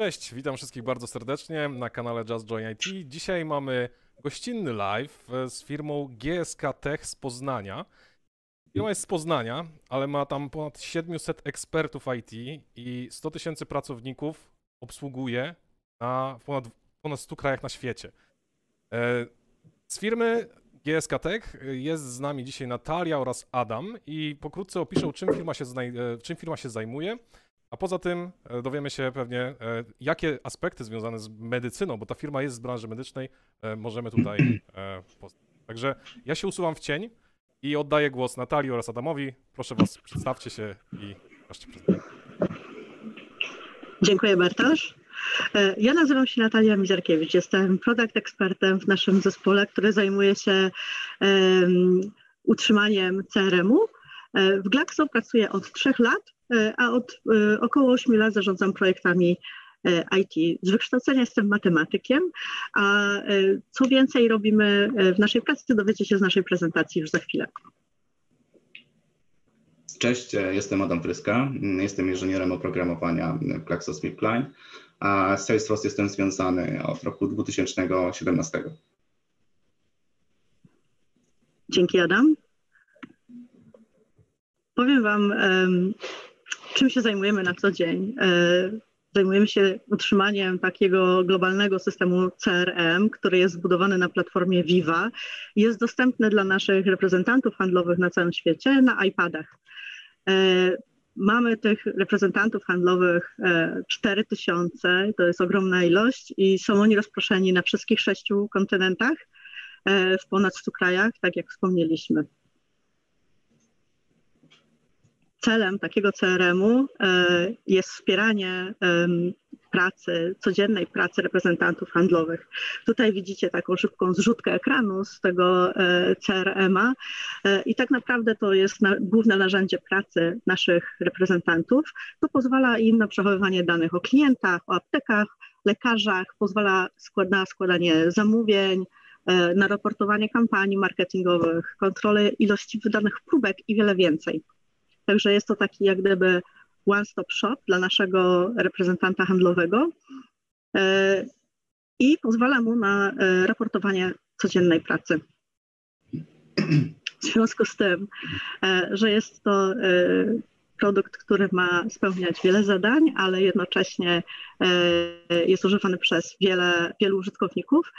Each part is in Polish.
Cześć, witam wszystkich bardzo serdecznie na kanale Just Join IT. Dzisiaj mamy gościnny live z firmą GSK Tech z Poznania. Firma jest z Poznania, ale ma tam ponad 700 ekspertów IT i 100 tysięcy pracowników obsługuje na ponad, ponad 100 krajach na świecie. E, z firmy GSK Tech jest z nami dzisiaj Natalia oraz Adam i pokrótce opiszą, czym firma się, e, czym firma się zajmuje a poza tym e, dowiemy się pewnie, e, jakie aspekty związane z medycyną, bo ta firma jest z branży medycznej, e, możemy tutaj poznać. Także ja się usuwam w cień i oddaję głos Natalii oraz Adamowi. Proszę Was, przedstawcie się i proszę Dziękuję Bartosz. Ja nazywam się Natalia Mizerkiewicz. Jestem product ekspertem w naszym zespole, który zajmuje się um, utrzymaniem CRM-u. W Glaxo pracuję od trzech lat a od e, około 8 lat zarządzam projektami e, IT. Z wykształcenia jestem matematykiem, a co więcej robimy w naszej pracy, dowiecie się z naszej prezentacji już za chwilę. Cześć, jestem Adam Pryska, jestem inżynierem oprogramowania w Klaxos Klein, a z Salesforce jestem związany od roku 2017. Dzięki Adam. Powiem Wam, czym się zajmujemy na co dzień? E, zajmujemy się utrzymaniem takiego globalnego systemu CRM, który jest zbudowany na platformie Viva. Jest dostępny dla naszych reprezentantów handlowych na całym świecie na iPadach. E, mamy tych reprezentantów handlowych 4000, e, to jest ogromna ilość i są oni rozproszeni na wszystkich sześciu kontynentach w ponad 100 krajach, tak jak wspomnieliśmy celem takiego CRM-u e, jest wspieranie pracy, codziennej pracy reprezentantów handlowych. Tutaj widzicie taką szybką zrzutkę ekranu z tego e, CRM-a e, i tak naprawdę to jest główne narzędzie pracy naszych reprezentantów. To pozwala im na przechowywanie danych o klientach, o aptekach, lekarzach, pozwala na składanie zamówień, na raportowanie kampanii marketingowych, kontrolę ilości wydanych próbek i wiele więcej. Także jest to taki jak gdyby one-stop shop dla naszego reprezentanta handlowego e, i pozwala mu na e, raportowanie codziennej pracy. W związku z tym, e, że jest to produkt, który ma spełniać wiele zadań, ale jednocześnie jest używany przez wiele, wielu użytkowników,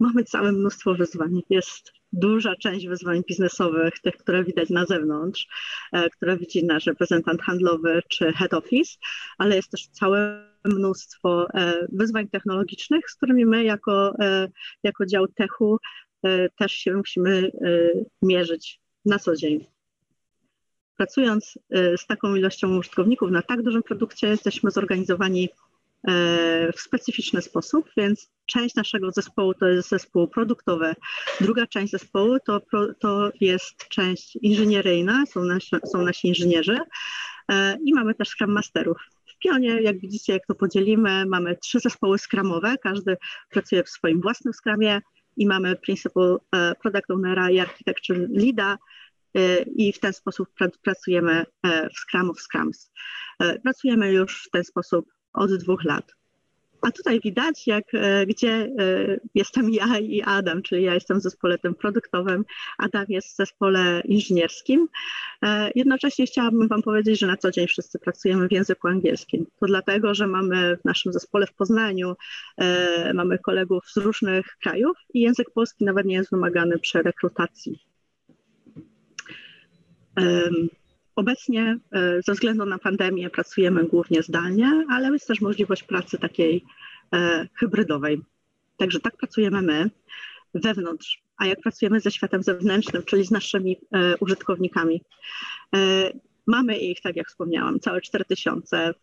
mamy całe mnóstwo wyzwań. Jest duża część wyzwań biznesowych, tych, które widać na zewnątrz, e, które widzi nasz reprezentant handlowy czy head office, ale jest też całe mnóstwo e, wyzwań technologicznych, z którymi my jako, e, jako dział techu też się musimy mierzyć na co dzień. Pracując z taką ilością użytkowników na tak dużym produkcie, jesteśmy zorganizowani w specyficzny sposób, więc część naszego zespołu to jest zespół produktowy, druga część zespołu to, to jest część inżynieryjna, są nasi, są nasi inżynierzy e, i mamy też Scrum Masterów. W Pionie, jak widzicie, jak to podzielimy, mamy trzy zespoły Scrumowe, każdy pracuje w swoim własnym Scrumie i mamy Principal e, Product Ownera i Architecture Leada, i w ten sposób pracujemy w Scrum of Scrums. Pracujemy już w ten sposób od dwóch lat. A tutaj widać, jak, e, gdzie e, jestem ja i Adam, czyli ja jestem w zespole tym produktowym, Adam jest w zespole inżynierskim. E, jednocześnie chciałabym Wam powiedzieć, że na co dzień wszyscy pracujemy w języku angielskim. To dlatego, że mamy w naszym zespole w Poznaniu, mamy kolegów z różnych krajów i język polski nawet nie jest wymagany przy rekrutacji. Obecnie e, ze względu na pandemię pracujemy głównie zdalnie, ale jest też możliwość pracy takiej e, hybrydowej. Także tak pracujemy my wewnątrz, a jak pracujemy ze światem zewnętrznym, czyli z naszymi e, użytkownikami. Mamy ich, tak jak wspomniałam, całe 4000.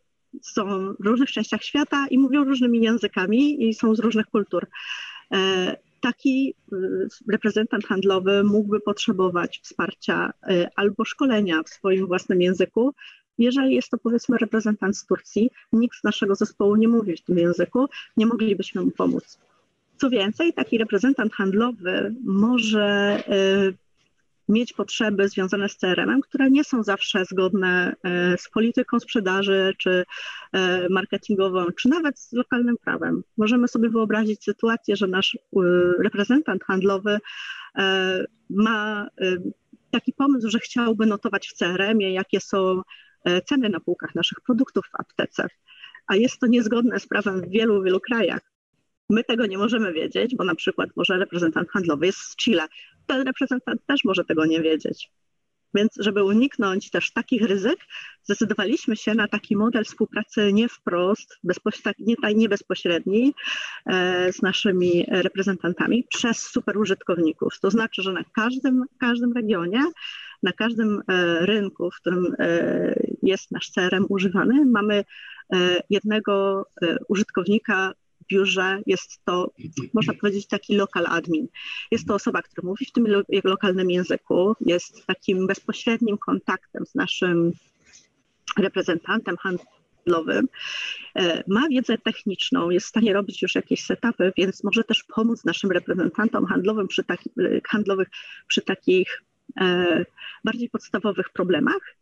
Są w różnych częściach świata i mówią różnymi językami i są z różnych kultur taki y, reprezentant handlowy mógłby potrzebować wsparcia y, albo szkolenia w swoim własnym języku. Jeżeli jest to powiedzmy reprezentant z Turcji, nikt z naszego zespołu nie mówi w tym języku, nie moglibyśmy mu pomóc. Co więcej, taki reprezentant handlowy może y, mieć potrzeby związane z CRM-em, które nie są zawsze zgodne e, z polityką sprzedaży, czy e, marketingową, czy nawet z lokalnym prawem. Możemy sobie wyobrazić sytuację, że nasz reprezentant handlowy ma taki pomysł, że chciałby notować w CRM-ie, jakie są ceny na półkach naszych produktów w aptece, a jest to niezgodne z prawem w wielu, wielu krajach. My tego nie możemy wiedzieć, bo na przykład może reprezentant handlowy jest z Chile. Ten reprezentant też może tego nie wiedzieć. Więc żeby uniknąć też takich ryzyk, zdecydowaliśmy się na taki model współpracy nie wprost, nie, nie bezpośredni e, z naszymi reprezentantami przez superużytkowników. To znaczy, że na każdym, każdym regionie, na każdym e, rynku, w którym e, jest nasz CRM używany, mamy jednego użytkownika biurze jest to, można powiedzieć, taki lokal admin. Jest to osoba, która mówi w tym lokalnym języku, jest takim bezpośrednim kontaktem z naszym reprezentantem handlowym, e, ma wiedzę techniczną, jest w stanie robić już jakieś setupy, więc może też pomóc naszym reprezentantom handlowym przy, taki, handlowych przy takich e, bardziej podstawowych problemach.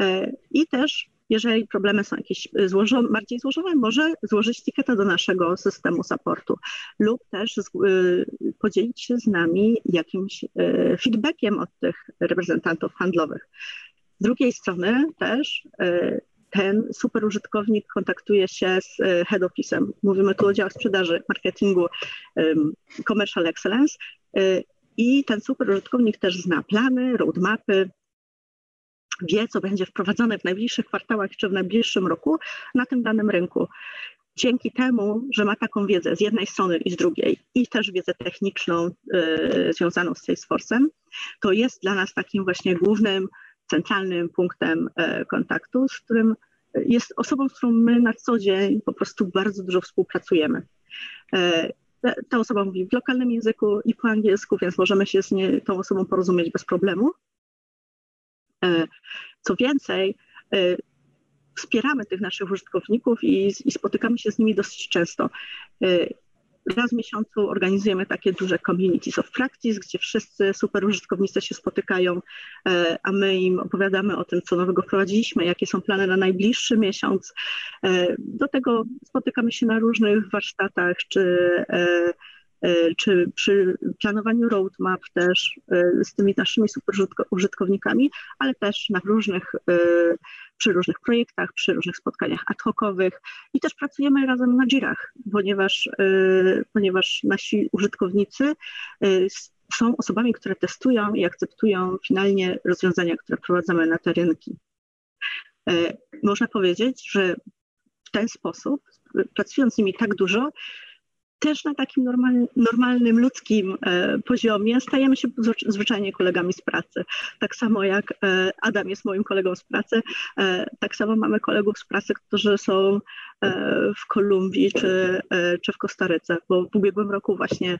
E, I też jeżeli problemy są jakieś złożone, bardziej złożone, może złożyć tiketę do naszego systemu supportu lub też z, y, podzielić się z nami jakimś y, feedbackiem od tych reprezentantów handlowych. Z drugiej strony też y, ten super użytkownik kontaktuje się z head office'em. Mówimy tu o działach sprzedaży, marketingu, commercial excellence i ten super użytkownik też zna plany, roadmapy, wie, co będzie wprowadzone w najbliższych kwartałach czy w najbliższym roku na tym danym rynku. Dzięki temu, że ma taką wiedzę z jednej strony i z drugiej, i też wiedzę techniczną y, związaną z Salesforce'em, to jest dla nas takim właśnie głównym, centralnym punktem y, kontaktu, z którym jest osobą, z którą my na co dzień po prostu bardzo dużo współpracujemy. Y, ta osoba mówi w lokalnym języku i po angielsku, więc możemy się z nie, tą osobą porozumieć bez problemu. E, co więcej, e, wspieramy tych naszych użytkowników i, i, spotykamy się z nimi dosyć często. E, raz w miesiącu organizujemy takie duże communities of practice, gdzie wszyscy super użytkownicy się spotykają, a my im opowiadamy o tym, co nowego wprowadziliśmy, jakie są plany na najbliższy miesiąc. Do tego spotykamy się na różnych warsztatach czy czy przy planowaniu roadmap też e, z tymi naszymi super użytkownikami, ale też na różnych, e, przy różnych projektach, przy różnych spotkaniach ad hocowych i też pracujemy razem na Jirach, ponieważ, ponieważ nasi użytkownicy są osobami, które testują i akceptują finalnie rozwiązania, które wprowadzamy na te rynki. Można powiedzieć, że w ten sposób, pracując z nimi tak dużo, też na takim normalnym, normalnym ludzkim e, poziomie stajemy się zwyczajnie kolegami z pracy. Tak samo jak e, Adam jest moim kolegą z pracy, e, tak samo mamy kolegów z pracy, którzy są w Kolumbii czy, czy w Kostaryce, bo w ubiegłym roku właśnie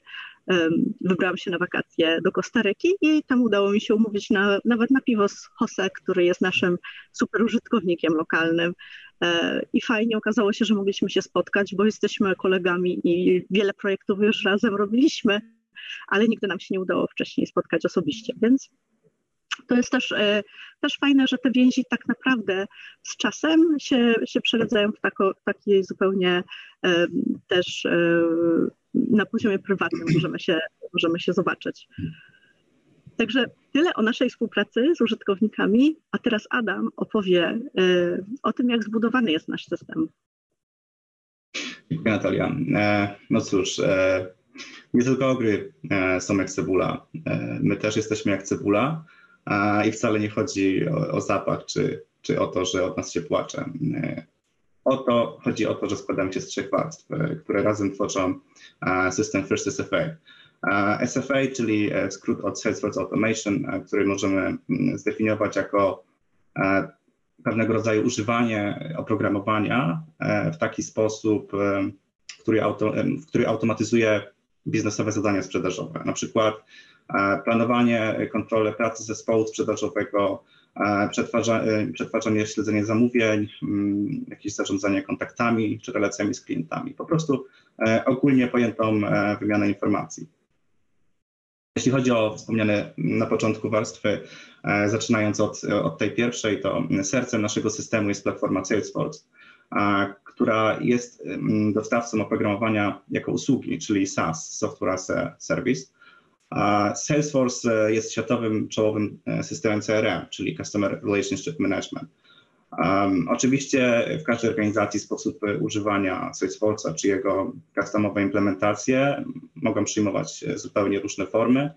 wybrałam się na wakacje do Kostaryki i tam udało mi się umówić na, nawet na piwo z Jose, który jest naszym super użytkownikiem lokalnym. E, I fajnie okazało się, że mogliśmy się spotkać, bo jesteśmy kolegami i wiele projektów już razem robiliśmy, ale nigdy nam się nie udało wcześniej spotkać osobiście, więc to jest też, e, też fajne, że te więzi tak naprawdę z czasem się, się przeradzają w, tako, taki zupełnie też e, na poziomie prywatnym możemy się, możemy się zobaczyć. Także tyle o naszej współpracy z użytkownikami, a teraz Adam opowie y, o tym, jak zbudowany jest nasz system. Dziękuję Natalia. E, no cóż, e, nie tylko ogry e, są jak cebula. My też jesteśmy jak cebula i wcale nie chodzi o, zapach czy, czy o to, że od nas się płacze. O to chodzi o to, że składamy się z trzech warstw, które razem tworzą system First SFA. SFA, czyli e, skrót od Salesforce Automation, e, który możemy mm, zdefiniować jako e, pewnego rodzaju używanie oprogramowania w taki sposób, który, auto, który automatyzuje biznesowe zadania sprzedażowe, na przykład planowanie, kontrolę pracy zespołu sprzedażowego, przetwarzanie, śledzenie zamówień, mm, jakieś zarządzanie kontaktami czy relacjami z klientami. Po prostu ogólnie pojętą wymianę informacji. Jeśli chodzi o wspomniane na początku warstwy, zaczynając od, od tej pierwszej, to sercem naszego systemu jest platforma Salesforce, która jest dostawcą oprogramowania jako usługi, czyli SaaS, Software as a Service. Salesforce jest światowym czołowym systemem CRM, czyli Customer Relationship Management. Um, oczywiście w każdej organizacji sposób używania Salesforce'a czy jego customowe implementacje mogą przyjmować zupełnie różne formy,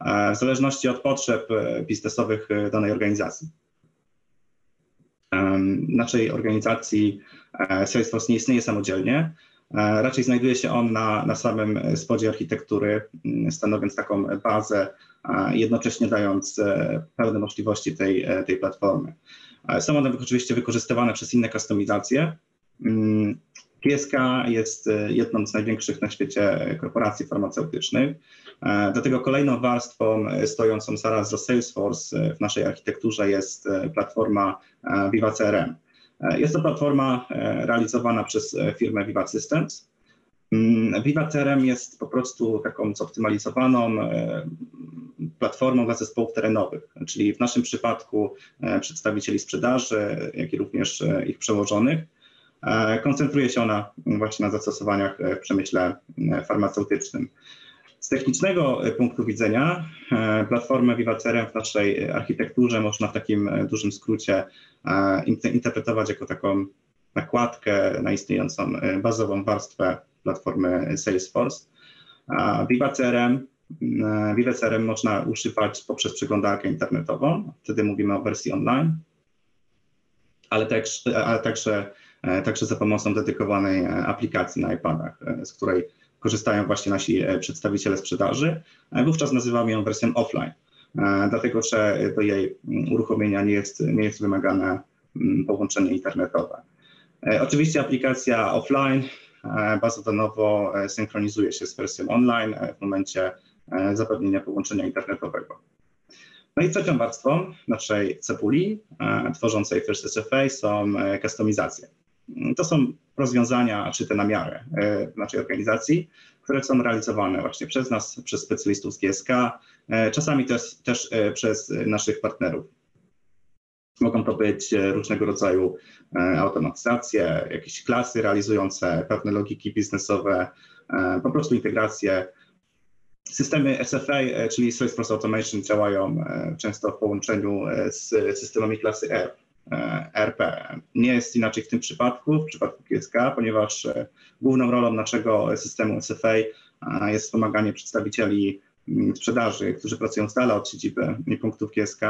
e, w zależności od potrzeb biznesowych danej organizacji. W naszej organizacji e, Salesforce nie istnieje samodzielnie, e, raczej znajduje się on na, na samym spodzie architektury, stanowiąc taką bazę, jednocześnie dając pełne możliwości tej, tej platformy. Są one oczywiście wykorzystywane przez inne kustomizacje. GSK mm, jest e, jedną z największych na świecie korporacji farmaceutycznych, e, dlatego kolejną warstwą e, stojącą zaraz za Salesforce w naszej architekturze jest platforma Viva CRM. Jest to platforma realizowana przez firmę Viva Systems. Mm, Viva CRM jest po prostu taką zoptymalizowaną platformą dla zespołów terenowych, czyli w naszym przypadku e, przedstawicieli sprzedaży, jak i również e, ich przełożonych. E, koncentruje się ona właśnie na zastosowaniach w przemyśle farmaceutycznym. Z technicznego punktu widzenia platformę Vivacerem w naszej architekturze można w takim dużym skrócie interpretować jako taką nakładkę na istniejącą bazową warstwę platformy Salesforce. Vivacerem ViveCRM można używać poprzez przeglądarkę internetową, wtedy mówimy o wersji online, ale, także, ale także, e, także za pomocą dedykowanej e, aplikacji na iPadach, e, z której korzystają właśnie nasi przedstawiciele sprzedaży. Wówczas nazywamy ją wersją offline, dlatego że do jej mm, uruchomienia nie jest, nie jest wymagane mm, połączenie internetowe. Oczywiście aplikacja offline bazowo synchronizuje się z wersją online w momencie E, zapewnienia połączenia internetowego. No i trzecią warstwą naszej cebuli e, tworzącej First SFA są e, kustomizacje. To są rozwiązania czy te namiary naszej organizacji, które są realizowane właśnie przez nas, przez specjalistów z GSK, czasami też, też przez naszych partnerów. Mogą to być różnego rodzaju automatyzacje, jakieś klasy realizujące pewne logiki biznesowe, po prostu integracje Systemy SFA, e, czyli Salesforce Automation, działają e, często w połączeniu e, z systemami klasy R, RP. Nie jest inaczej w tym przypadku, w przypadku GSK, ponieważ główną rolą naszego systemu SFA jest wspomaganie przedstawicieli mm, sprzedaży, którzy pracują z dala od siedziby punktów GSK.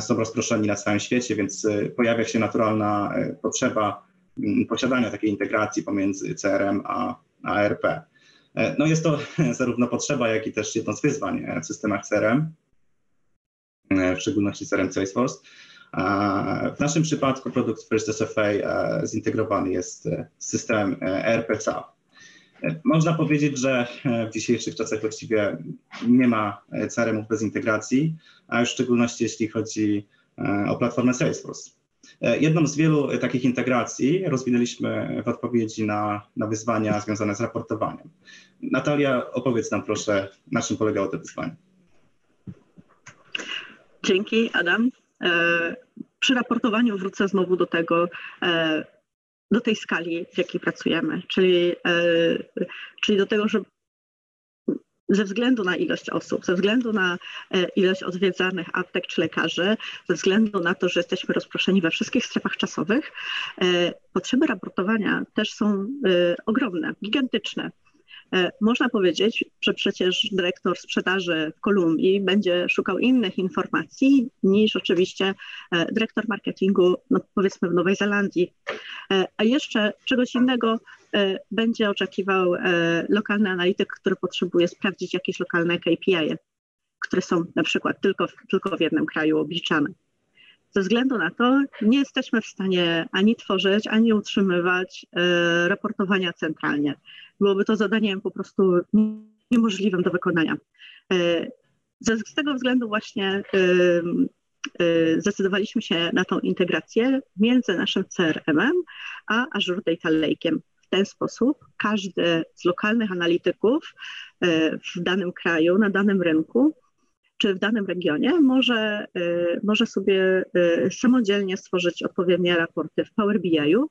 Są rozproszeni na całym świecie, więc pojawia się naturalna potrzeba mm, posiadania takiej integracji pomiędzy CRM a, RP. No jest to zarówno potrzeba, jak i też jedno z wyzwań w systemach CRM, e, w szczególności CRM Salesforce. W naszym przypadku produkt First SFA e, zintegrowany jest z systemem RPCA. Można powiedzieć, że w dzisiejszych czasach właściwie nie ma CRM-ów bez integracji, a w szczególności jeśli chodzi o platformę Salesforce. E, jedną z wielu e, takich integracji rozwinęliśmy w odpowiedzi na, na wyzwania związane z raportowaniem. Natalia, opowiedz nam proszę, na czym polegało to wyzwanie. Dzięki, Adam. E, przy raportowaniu wrócę znowu do tego, do tej skali, w jakiej pracujemy, czyli, czyli do tego, że ze względu na ilość osób, ze względu na e, ilość odwiedzanych aptek czy lekarzy, ze względu na to, że jesteśmy rozproszeni we wszystkich strefach czasowych, e, potrzeby raportowania też są e, ogromne, gigantyczne. Można powiedzieć, że przecież dyrektor sprzedaży w Kolumbii będzie szukał innych informacji niż oczywiście dyrektor marketingu, no powiedzmy w Nowej Zelandii. A jeszcze czegoś innego E, będzie oczekiwał e, lokalny analityk, który potrzebuje sprawdzić jakieś lokalne KPI, które są na przykład tylko, tylko w jednym kraju obliczane. Ze względu na to nie jesteśmy w stanie ani tworzyć, ani utrzymywać e, raportowania centralnie. Byłoby to zadaniem po prostu niemożliwym do wykonania. Z tego względu właśnie zdecydowaliśmy się na tą integrację między naszym CRM-em a Azure Data Lake'iem w ten sposób każdy z lokalnych analityków w danym kraju, na danym rynku czy w danym regionie może, może sobie samodzielnie stworzyć odpowiednie raporty w Power BI-u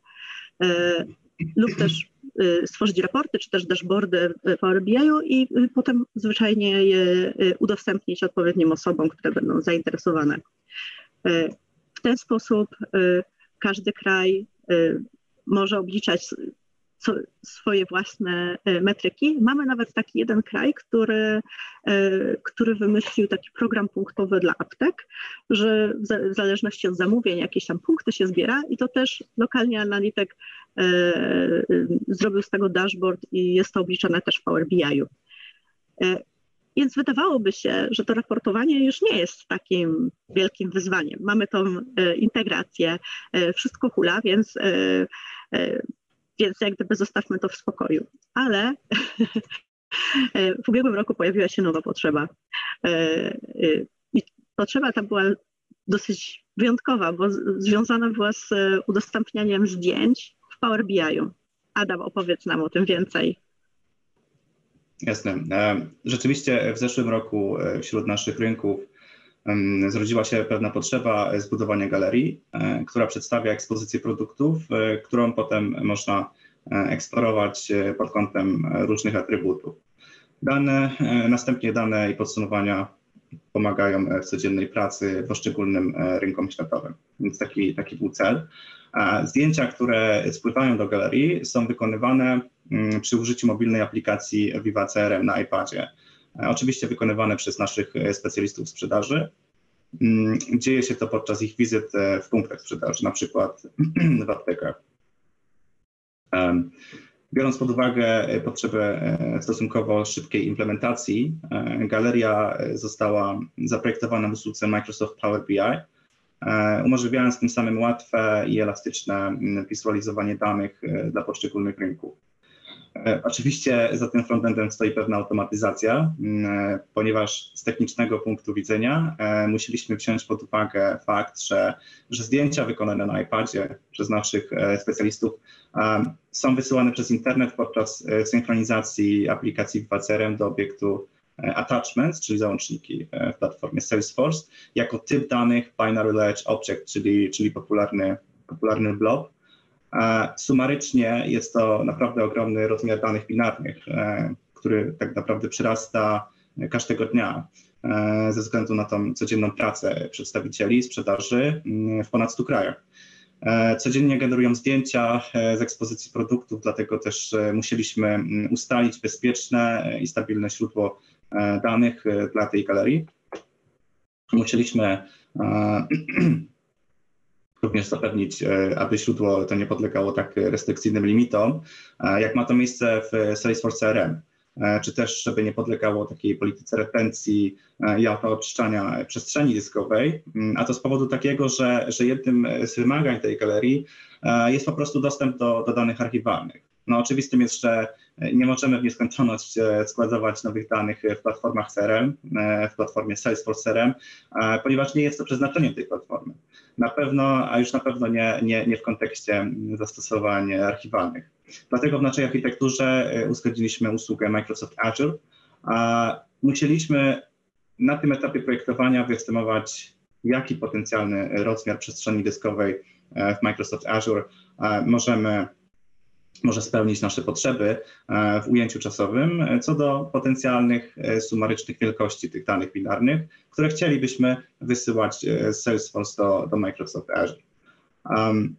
lub też y, stworzyć raporty, czy też dashboardy w Power BI-u i y, potem zwyczajnie je y, udostępnić odpowiednim osobom, które będą zainteresowane. W ten sposób każdy kraj może obliczać swoje własne metryki. Mamy nawet taki jeden kraj, który, który wymyślił taki program punktowy dla aptek, że w zależności od zamówień jakieś tam punkty się zbiera i to też lokalnie analityk zrobił z tego dashboard i jest to obliczone też w Power BI-u. Więc wydawałoby się, że to raportowanie już nie jest takim wielkim wyzwaniem. Mamy tą integrację, wszystko hula, więc więc jak gdyby zostawmy to w spokoju. Ale w ubiegłym roku pojawiła się nowa potrzeba. E, e, I potrzeba ta była dosyć wyjątkowa, bo związana była z udostępnianiem zdjęć w Power BI-u. Adam, opowiedz nam o tym więcej. Jasne. E, rzeczywiście w zeszłym roku wśród naszych rynków zrodziła się pewna potrzeba zbudowania galerii, e, która przedstawia ekspozycję produktów, e, którą potem można e, eksplorować pod kątem różnych atrybutów. Dane, następnie dane i podsumowania pomagają w codziennej pracy poszczególnym rynkom światowym. Więc taki, taki był cel. Zdjęcia, które spływają do galerii, są wykonywane mm, przy użyciu mobilnej aplikacji Viva CRM na iPadzie. Oczywiście wykonywane przez naszych specjalistów sprzedaży. Mm, dzieje się to podczas ich wizyt e, w punktach sprzedaży, na przykład w aptekach. Biorąc pod uwagę e, potrzebę e, stosunkowo szybkiej implementacji, galeria została zaprojektowana w usłudze Microsoft Power BI, umożliwiając tym samym łatwe i elastyczne mm, wizualizowanie danych dla poszczególnych rynków. E, oczywiście za tym frontendem stoi pewna automatyzacja, e, ponieważ z technicznego punktu widzenia e, musieliśmy wziąć pod uwagę fakt, że, że zdjęcia wykonane na iPadzie przez naszych specjalistów są wysyłane przez internet podczas synchronizacji aplikacji w do obiektu attachments, czyli załączniki w platformie Salesforce, jako typ danych binary ledge object, czyli, czyli popularny, popularny blob. Sumarycznie jest to naprawdę ogromny rozmiar danych binarnych, e, który tak naprawdę przyrasta każdego dnia e, ze względu na tą codzienną pracę przedstawicieli sprzedaży mm, w ponad 100 krajach. E, codziennie generują zdjęcia z ekspozycji produktów, dlatego też musieliśmy mm, ustalić bezpieczne i stabilne źródło danych dla tej galerii. Musieliśmy również zapewnić, e, aby źródło to nie podlegało tak restrykcyjnym limitom, jak ma to miejsce w Salesforce CRM e, czy też żeby nie podlegało takiej polityce retencji e, i autooczyszczania przestrzeni dyskowej, mm, a to z powodu takiego, że, że jednym z wymagań tej galerii jest po prostu dostęp do, do danych archiwalnych. No oczywistym jest, że nie możemy w nieskończoność e, składować nowych danych w platformach CRM, e, w platformie Salesforce CRM, e, ponieważ nie jest to przeznaczeniem tej platformy. Na pewno, a już na pewno nie, nie, nie w kontekście zastosowań archiwalnych. Dlatego w naszej architekturze uzgodniliśmy usługę Microsoft Azure. Musieliśmy na tym etapie projektowania wyestymować, jaki potencjalny rozmiar przestrzeni dyskowej w Microsoft Azure możemy może spełnić nasze potrzeby e, w ujęciu czasowym e, co do potencjalnych e, sumarycznych wielkości tych danych binarnych, które chcielibyśmy wysyłać z Salesforce do, do Microsoft Azure. Um,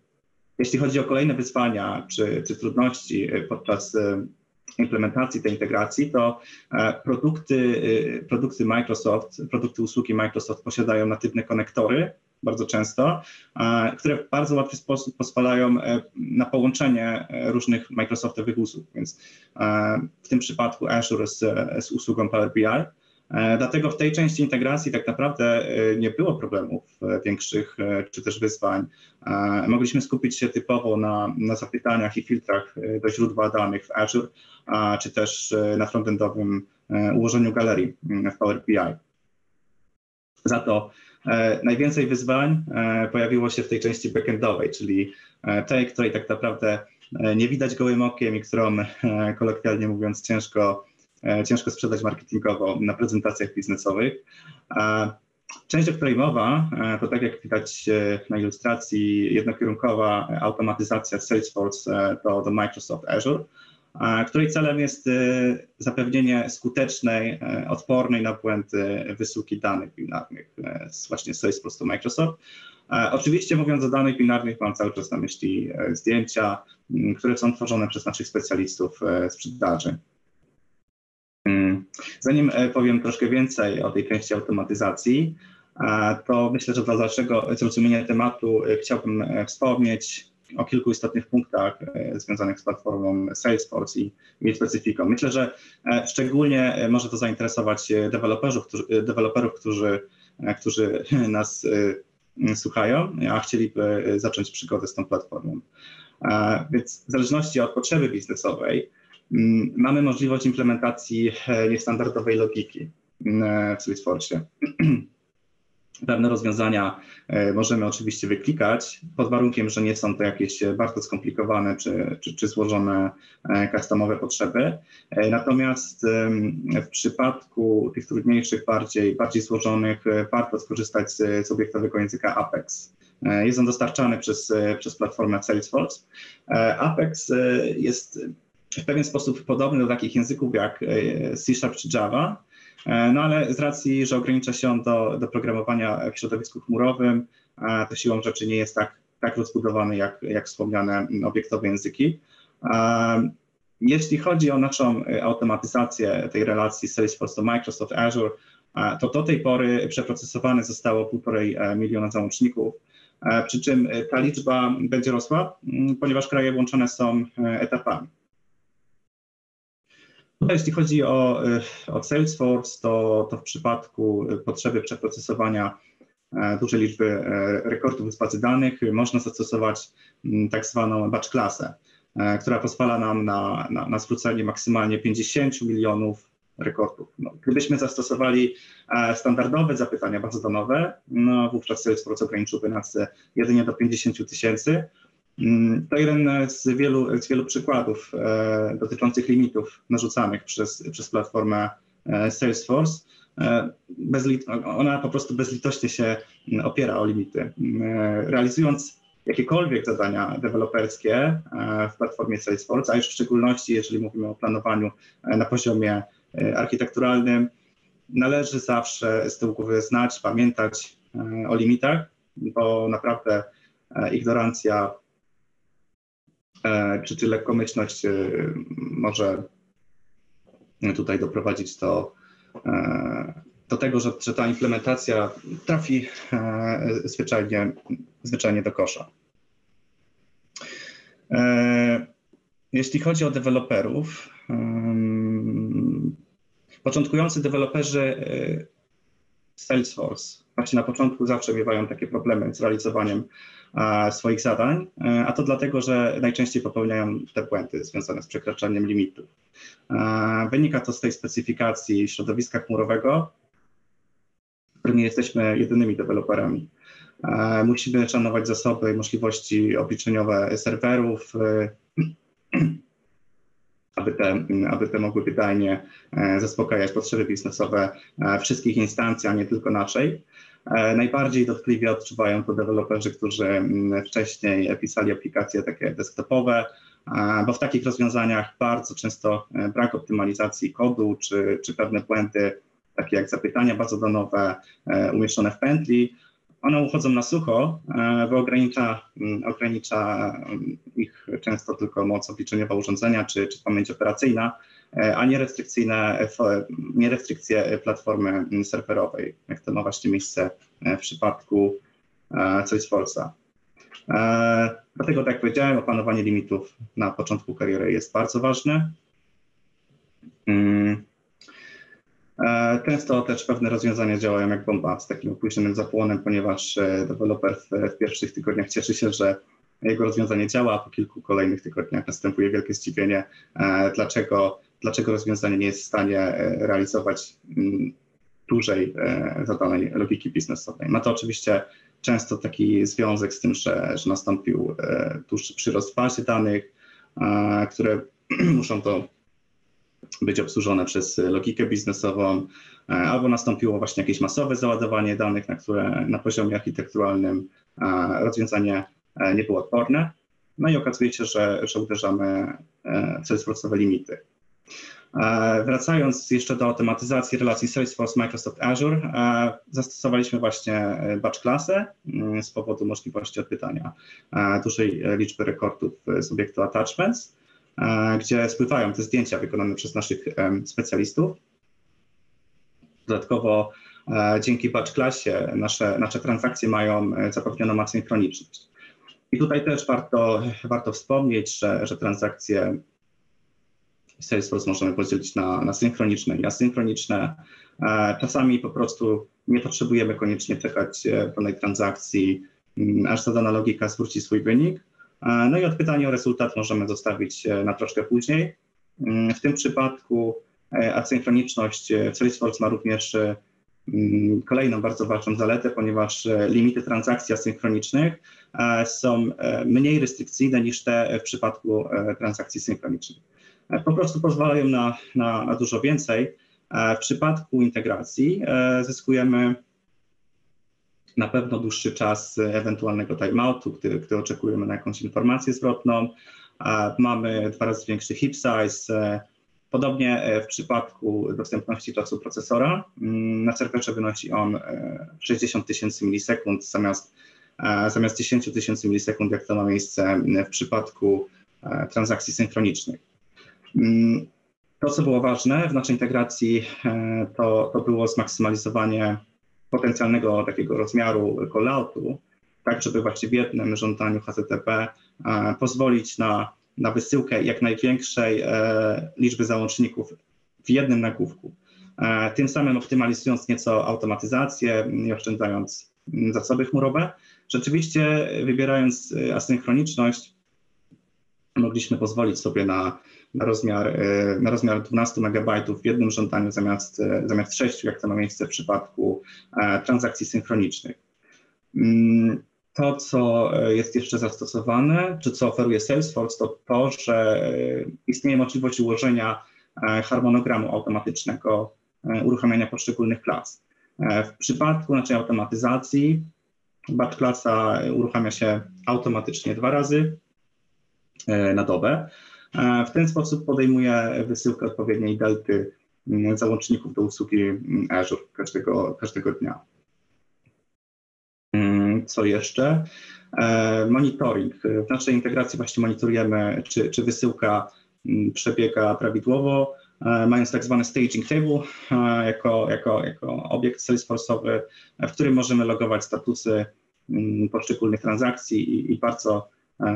jeśli chodzi o kolejne wyzwania czy, czy trudności podczas implementacji tej integracji, to produkty, produkty Microsoft, produkty usługi Microsoft posiadają natywne konektory, bardzo często, które w bardzo łatwy sposób pozwalają e, na połączenie e, różnych Microsoftowych usług, więc e, w tym przypadku Azure z, z usługą Power BI. Dlatego w tej części integracji tak naprawdę nie było problemów większych czy też wyzwań. Mogliśmy skupić się typowo na, na zapytaniach i filtrach do źródła danych w Azure, czy też na frontendowym ułożeniu galerii w Power BI. Za to E, najwięcej wyzwań e, pojawiło się w tej części backendowej, czyli e, tej, której tak naprawdę nie widać gołym okiem i którą kolokwialnie mówiąc ciężko, ciężko sprzedać marketingowo na prezentacjach biznesowych. Część, o której mowa, to tak jak widać na ilustracji, jednokierunkowa automatyzacja Salesforce do, do Microsoft Azure której celem jest zapewnienie skutecznej, odpornej na błędy wysyłki danych binarnych z właśnie Salesforce do Microsoft. Oczywiście mówiąc o danych binarnych mam cały czas na myśli zdjęcia, które są tworzone przez naszych specjalistów sprzedaży. Mm. Zanim powiem troszkę więcej o tej części automatyzacji, to myślę, że dla dalszego zrozumienia tematu chciałbym wspomnieć o kilku istotnych punktach e, związanych z platformą Salesforce i jej specyfiką. Myślę, że e, szczególnie e, może to zainteresować deweloperów, którzy, deweloperów, którzy, którzy nas słuchają, a chcieliby zacząć przygodę z tą platformą. Więc w zależności od potrzeby biznesowej mamy możliwość implementacji niestandardowej logiki w Salesforce. Pewne rozwiązania e, możemy oczywiście wyklikać, pod warunkiem, że nie są to jakieś bardzo skomplikowane czy, czy, czy złożone e, customowe potrzeby. E, natomiast w przypadku tych trudniejszych, bardziej, bardziej złożonych, warto skorzystać z, z obiektowego języka Apex. Jest on dostarczany przez, przez platformę Salesforce. Apex jest w pewien sposób podobny do takich języków jak C Sharp czy Java, E, no ale z racji, że ogranicza się on do, do programowania w środowisku chmurowym, e, to siłą rzeczy nie jest tak, tak rozbudowany jak, jak wspomniane obiektowe języki. E, jeśli chodzi o naszą automatyzację tej relacji Salesforce do Microsoft Azure, to do tej pory przeprocesowane zostało 1,5 miliona załączników, przy czym ta liczba będzie rosła, ponieważ kraje łączone są etapami. Jeśli chodzi o, y, o Salesforce, to, to w przypadku potrzeby przeprocesowania e, dużej liczby e, rekordów z bazy danych można zastosować mm, tak zwaną batch klasę, e, która pozwala nam na, na, na zwrócenie maksymalnie 50 milionów rekordów. No, gdybyśmy zastosowali standardowe zapytania bazodonowe, no wówczas Salesforce ograniczyłby nas jedynie do 50 tysięcy, to jeden z wielu, z wielu przykładów e, dotyczących limitów narzucanych przez, przez platformę e, Salesforce. E, ona po prostu bezlitośnie się opiera o limity. Realizując jakiekolwiek zadania deweloperskie w platformie Salesforce, a już w szczególności jeżeli mówimy o planowaniu na poziomie architekturalnym, należy zawsze z tyłu głowy znać, pamiętać o limitach, bo naprawdę ignorancja czy, czy lekkomyślność e, może tutaj doprowadzić do, e, do tego, że, że ta implementacja trafi zwyczajnie, zwyczajnie do kosza. Jeśli chodzi o deweloperów, początkujący deweloperzy Salesforce właśnie na początku zawsze miewają takie problemy z realizowaniem swoich zadań, e, a to dlatego, że najczęściej popełniają te błędy związane z przekraczaniem limitów. Wynika to z tej specyfikacji środowiska chmurowego, w którym nie jesteśmy jedynymi deweloperami. Musimy szanować zasoby i możliwości obliczeniowe serwerów, e, aby te, aby te mogły wydajnie e, zaspokajać potrzeby biznesowe wszystkich instancji, a nie tylko naszej. E, najbardziej dotkliwie odczuwają to deweloperzy, którzy mm, wcześniej pisali aplikacje takie desktopowe, e, bo w takich rozwiązaniach bardzo często e, brak optymalizacji kodu czy, czy pewne błędy, takie jak zapytania bazodonowe umieszczone w pętli, one uchodzą na sucho, bo ogranicza, mm, ogranicza mm, ich często tylko moc obliczeniowa urządzenia czy, czy pamięć operacyjna, E, a nie restrykcyjne, nie restrykcje platformy serwerowej, jak to ma właśnie miejsce e, w przypadku e, Salesforce'a. Dlatego, tak jak powiedziałem, opanowanie limitów na początku kariery jest bardzo ważne. Mm. Często też pewne rozwiązania działają jak bomba z takim opóźnionym zapłonem, ponieważ deweloper w, w pierwszych tygodniach cieszy się, że jego rozwiązanie działa, a po kilku kolejnych tygodniach następuje wielkie zdziwienie, dlaczego dlaczego rozwiązanie nie jest w stanie e, realizować mm, dłużej e, zadanej logiki biznesowej. Ma to oczywiście często taki związek z tym, że, że nastąpił e, dłuższy przyrost w bazie danych, które muszą to być obsłużone przez logikę biznesową, albo nastąpiło właśnie jakieś masowe załadowanie danych, na które na poziomie architekturalnym rozwiązanie nie było odporne. No i okazuje się, że, że uderzamy w Salesforce'owe limity. E, wracając jeszcze do automatyzacji relacji Salesforce Microsoft Azure, e, zastosowaliśmy właśnie e, batch klasę mm, z powodu możliwości odpytania dużej liczby rekordów z obiektu attachments, gdzie spływają te zdjęcia wykonane przez naszych specjalistów. Dodatkowo dzięki batch klasie nasze, nasze transakcje mają zapewnioną asynchroniczność. I tutaj też warto, warto wspomnieć, że, że transakcje Salesforce możemy podzielić na, na synchroniczne i asynchroniczne. E, czasami po prostu nie potrzebujemy koniecznie czekać e, pełnej transakcji, aż zadana logika zwróci swój wynik. E, no i odpytanie o rezultat możemy zostawić na troszkę później. Mm, w tym przypadku asynchroniczność w Salesforce ma również mm, kolejną bardzo ważną zaletę, ponieważ limity transakcji asynchronicznych są mniej restrykcyjne niż te w przypadku transakcji synchronicznych po prostu pozwalają na, na, na dużo więcej. E, w przypadku integracji e, zyskujemy na pewno dłuższy czas ewentualnego timeoutu, gdy, gdy oczekujemy na jakąś informację zwrotną. E, mamy dwa razy większy heap size. Podobnie w przypadku dostępności czasu procesora. Mm, na serwerze wynosi on 60 tysięcy milisekund zamiast, zamiast 10 tysięcy milisekund, jak to ma miejsce w przypadku transakcji synchronicznych. Mm, to, co było ważne w naszej integracji, e, to, to było zmaksymalizowanie potencjalnego takiego rozmiaru calloutu, tak żeby właśnie w jednym żądaniu HTTP e, pozwolić na, na wysyłkę jak największej e, liczby załączników w jednym nagłówku. Tym samym optymalizując nieco automatyzację i oszczędzając zasoby chmurowe. Rzeczywiście wybierając asynchroniczność, mogliśmy pozwolić sobie na na rozmiar, e, na rozmiar 12 MB w jednym żądaniu zamiast, e, zamiast 6, jak to ma miejsce w przypadku e, transakcji synchronicznych. Mm, to, co jest jeszcze zastosowane, czy co oferuje Salesforce, to to, że istnieje możliwość ułożenia harmonogramu automatycznego uruchamiania poszczególnych klas. W przypadku naszej automatyzacji batch klasa uruchamia się automatycznie dwa razy na dobę, w ten sposób podejmuje wysyłkę odpowiedniej delty mm, załączników do usługi mm, Azure każdego, każdego dnia. Mm, co jeszcze? E, monitoring. W naszej integracji właśnie monitorujemy, czy, czy wysyłka przebiega prawidłowo, e, mając tak zwany staging table jako, jako, jako obiekt Salesforce'owy, w którym możemy logować statusy poszczególnych transakcji i, i bardzo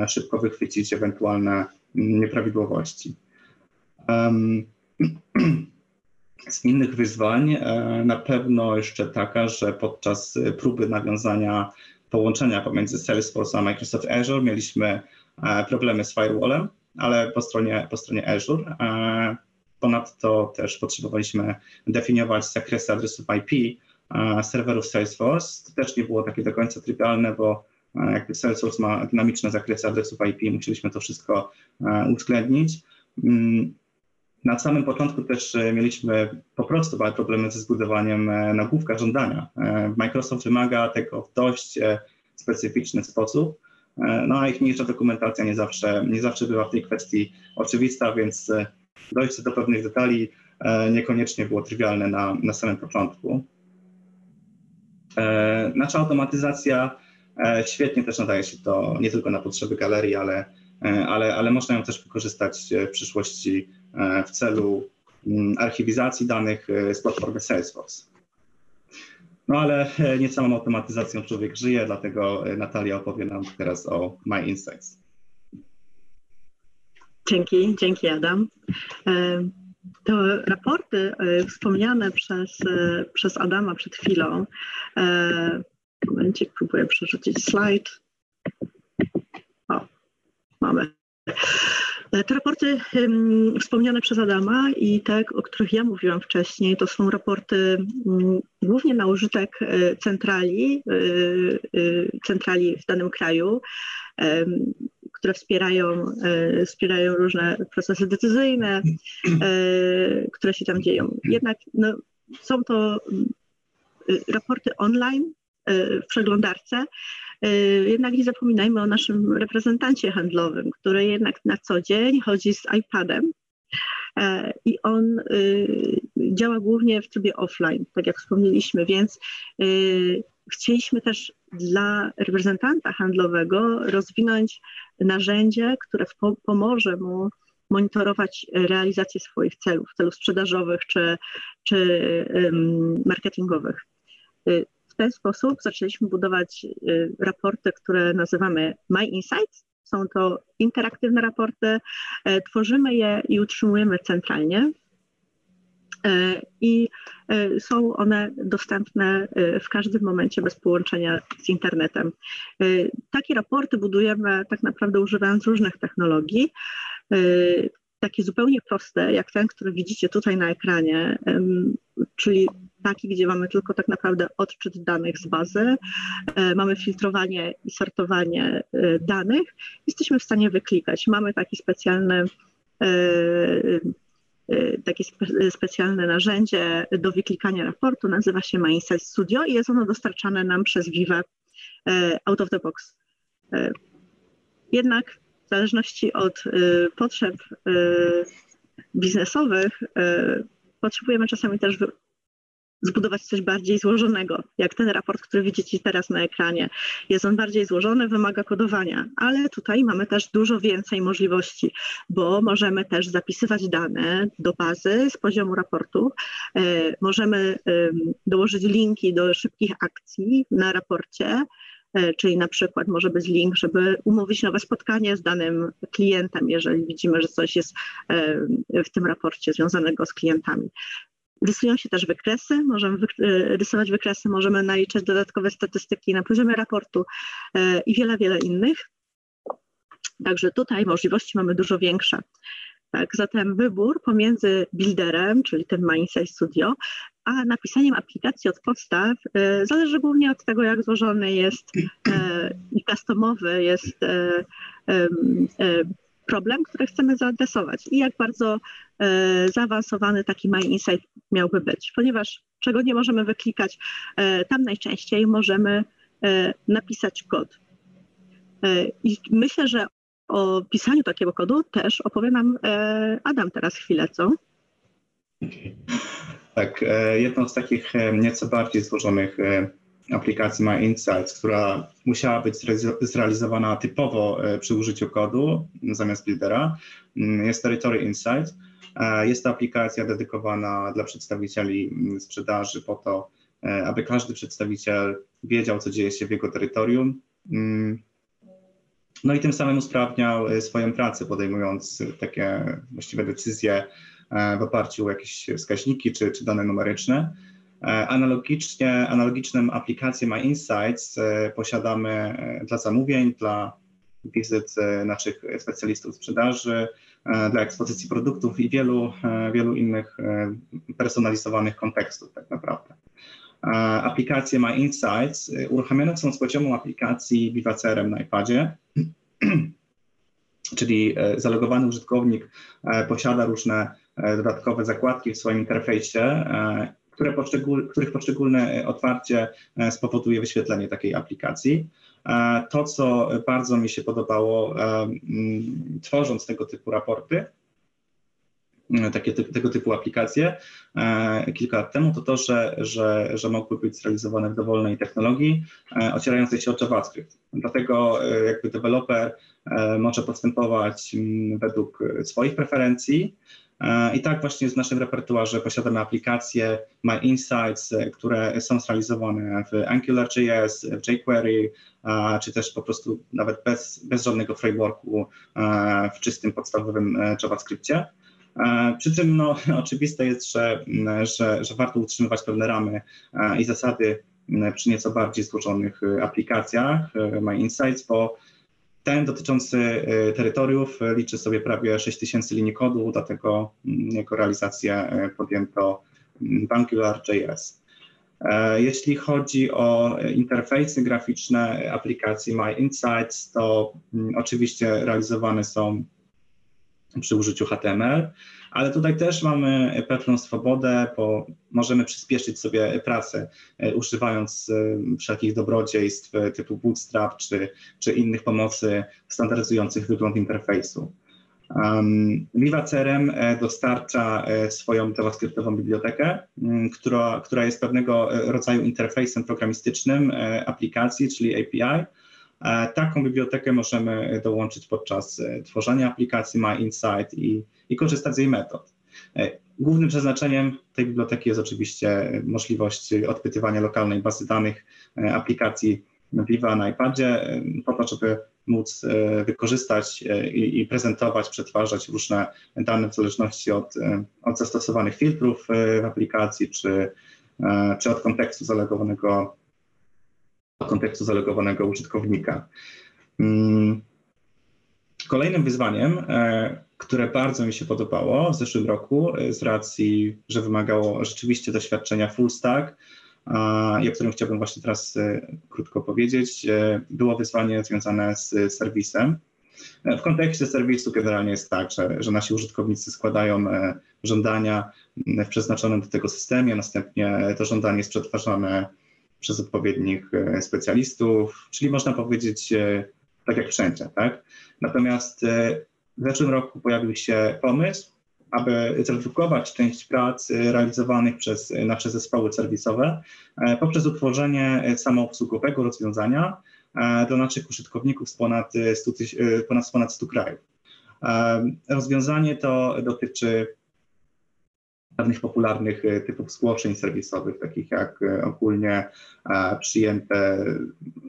szybko wychwycić ewentualne nieprawidłowości. Z innych wyzwań e, na pewno jeszcze taka, że podczas próby nawiązania połączenia pomiędzy Salesforce a Microsoft Azure mieliśmy e, problemy z firewallem, ale po stronie, po stronie Azure. E, ponadto też potrzebowaliśmy definiować zakresy adresów IP serwerów Salesforce. To też nie było takie do końca trywialne, bo jakby Salesforce ma dynamiczne zakresy adresów IP, musieliśmy to wszystko e, uwzględnić. Mm, na samym początku też e, mieliśmy po prostu problemy ze zbudowaniem e, nagłówka żądania. Microsoft wymaga tego w dość specyficzny sposób, no a ich mniejsza dokumentacja nie zawsze, nie zawsze była w tej kwestii oczywista, więc dojście do pewnych detali niekoniecznie było trywialne na, na samym początku. Nasza automatyzacja E, świetnie też nadaje się to nie tylko na potrzeby galerii, ale, e, ale, ale można ją też wykorzystać w przyszłości e, w celu mm, archiwizacji danych z platformy Salesforce. No ale nie samą automatyzacją człowiek żyje, dlatego Natalia opowie nam teraz o My Insights. Dzięki, dzięki Adam. Te raporty wspomniane przez, przez Adama przed chwilą Momencik, próbuję przerzucić slajd. O, mamy. Te raporty um, wspomniane przez Adama i te, o których ja mówiłam wcześniej, to są raporty um, głównie na użytek e, centrali, y, y, centrali w danym kraju, które wspierają, wspierają różne procesy decyzyjne, które się tam dzieją. Jednak no, są to raporty online w przeglądarce, jednak nie zapominajmy o naszym reprezentancie handlowym, który jednak na co dzień chodzi z iPadem E, i on działa głównie w trybie offline, tak jak wspomnieliśmy, więc chcieliśmy też dla reprezentanta handlowego rozwinąć narzędzie, które pomoże mu monitorować realizację swoich celów, celów sprzedażowych czy, czy marketingowych. Y, w ten sposób zaczęliśmy budować raporty, które nazywamy My Insights, są to interaktywne raporty, e, tworzymy je i utrzymujemy centralnie. E, I e, są one dostępne w każdym momencie bez połączenia z internetem. Takie raporty budujemy tak naprawdę używając różnych technologii takie zupełnie proste, jak ten, który widzicie tutaj na ekranie, czyli taki, gdzie mamy tylko tak naprawdę odczyt danych z bazy, e, mamy filtrowanie i sortowanie e, danych, jesteśmy w stanie wyklikać. Mamy taki specjalny e, takie specjalne narzędzie do wyklikania raportu, nazywa się Mindset Studio i jest ono dostarczane nam przez Vive out of the box. Jednak w zależności od potrzeb biznesowych potrzebujemy czasami też zbudować coś bardziej złożonego, jak ten raport, który widzicie teraz na ekranie. Jest on bardziej złożony, wymaga kodowania, ale tutaj mamy też dużo więcej możliwości, bo możemy też zapisywać dane do bazy z poziomu raportu. E, możemy dołożyć linki do szybkich akcji na raporcie, czyli na przykład może być link, żeby umówić nowe spotkanie z danym klientem, jeżeli widzimy, że coś jest w tym raporcie związanego z klientami. Rysują się też wykresy, możemy e, rysować wykresy, możemy naliczać dodatkowe statystyki na poziomie raportu e, i wiele, wiele innych. Także tutaj możliwości mamy dużo większe. Tak, zatem wybór pomiędzy builderem, czyli tym Mindset Studio, a napisaniem aplikacji od podstaw e, zależy głównie od tego, jak złożony jest i customowy jest problem, który chcemy zaadresować i jak bardzo e, zaawansowany taki My Insight miałby być, ponieważ czego nie możemy wyklikać, e, tam najczęściej możemy e, napisać kod. I myślę, że o pisaniu takiego kodu też opowie nam Adam teraz chwilę, co? Tak, jedną z takich nieco bardziej złożonych aplikacji My Insights, która musiała być zrealizowana typowo e, przy użyciu kodu zamiast buildera, jest Territory Insight. E, jest to aplikacja dedykowana dla przedstawicieli sprzedaży po to, e, aby każdy przedstawiciel wiedział, co dzieje się w jego terytorium. No i tym samym usprawniał swoją pracę, podejmując takie właściwe decyzje w oparciu o jakieś wskaźniki czy, czy dane numeryczne. E, analogicznie, analogiczną aplikację My Insights e, posiadamy e, dla zamówień, dla wizyt naszych specjalistów sprzedaży, dla ekspozycji produktów i wielu, wielu innych personalizowanych kontekstów tak naprawdę. Aplikacje My Insights uruchamiane są z poziomu aplikacji Vivacerem na iPadzie, czyli zalogowany użytkownik posiada różne dodatkowe zakładki w swoim interfejsie które poszczegól, których poszczególne e, otwarcie e, spowoduje wyświetlenie takiej aplikacji. E, to, co bardzo mi się podobało, tworząc tego typu raporty, takie, tego typu aplikacje kilka lat temu, to to, że, że, że mogły być zrealizowane w dowolnej technologii ocierającej się o JavaScript. Dlatego jakby deweloper może postępować według swoich preferencji, i tak właśnie w naszym repertuarze posiadamy aplikacje My Insights, e, które są zrealizowane w AngularJS, w jQuery, czy też po prostu nawet bez, bez żadnego frameworku e, w czystym podstawowym e, JavaScriptie. Przy czym no, oczywiste jest, że, że, że warto utrzymywać pewne ramy i zasady przy nieco bardziej złożonych aplikacjach My Insights, bo ten dotyczący y, terytoriów liczy sobie prawie 6000 linii kodu, dlatego mm, jego realizację y, podjęto mm, AngularJS. Jeśli chodzi o interfejsy graficzne aplikacji My Insights, to mm, oczywiście realizowane są przy użyciu HTML, ale tutaj też mamy pewną swobodę, bo możemy przyspieszyć sobie pracę, e, używając e, wszelkich dobrodziejstw typu Bootstrap czy, czy innych pomocy standaryzujących wygląd interfejsu. Um, Viva CRM e, dostarcza swoją JavaScriptową bibliotekę, która, która jest pewnego rodzaju interfejsem programistycznym aplikacji, czyli API, taką bibliotekę możemy dołączyć podczas e, tworzenia aplikacji MyInsight i, i korzystać z jej metod. E, głównym przeznaczeniem tej biblioteki jest oczywiście możliwość odpytywania lokalnej bazy danych aplikacji Viva na iPadzie, po to, żeby móc wykorzystać i, i, prezentować, przetwarzać różne dane w zależności od, od zastosowanych filtrów w aplikacji, czy, czy od kontekstu zalegowanego kontekstu zalogowanego użytkownika. Mm. Kolejnym wyzwaniem, e, które bardzo mi się podobało w zeszłym roku, e, z racji, że wymagało rzeczywiście doświadczenia full stack, i o którym chciałbym właśnie teraz e, krótko powiedzieć, było wyzwanie związane z serwisem. W kontekście serwisu generalnie jest tak, że, że nasi użytkownicy składają żądania w przeznaczonym do tego systemie, następnie to żądanie jest przetwarzane przez odpowiednich e, specjalistów, czyli można powiedzieć e, tak jak wszędzie, tak? Natomiast e, w zeszłym roku pojawił się pomysł, aby zredukować część prac realizowanych przez nasze zespoły serwisowe poprzez utworzenie samoobsługowego rozwiązania dla naszych użytkowników z ponad 100, ponad, ponad 100 krajów. Rozwiązanie to dotyczy pewnych popularnych e, typów zgłoszeń serwisowych, takich jak e, ogólnie e, przyjęte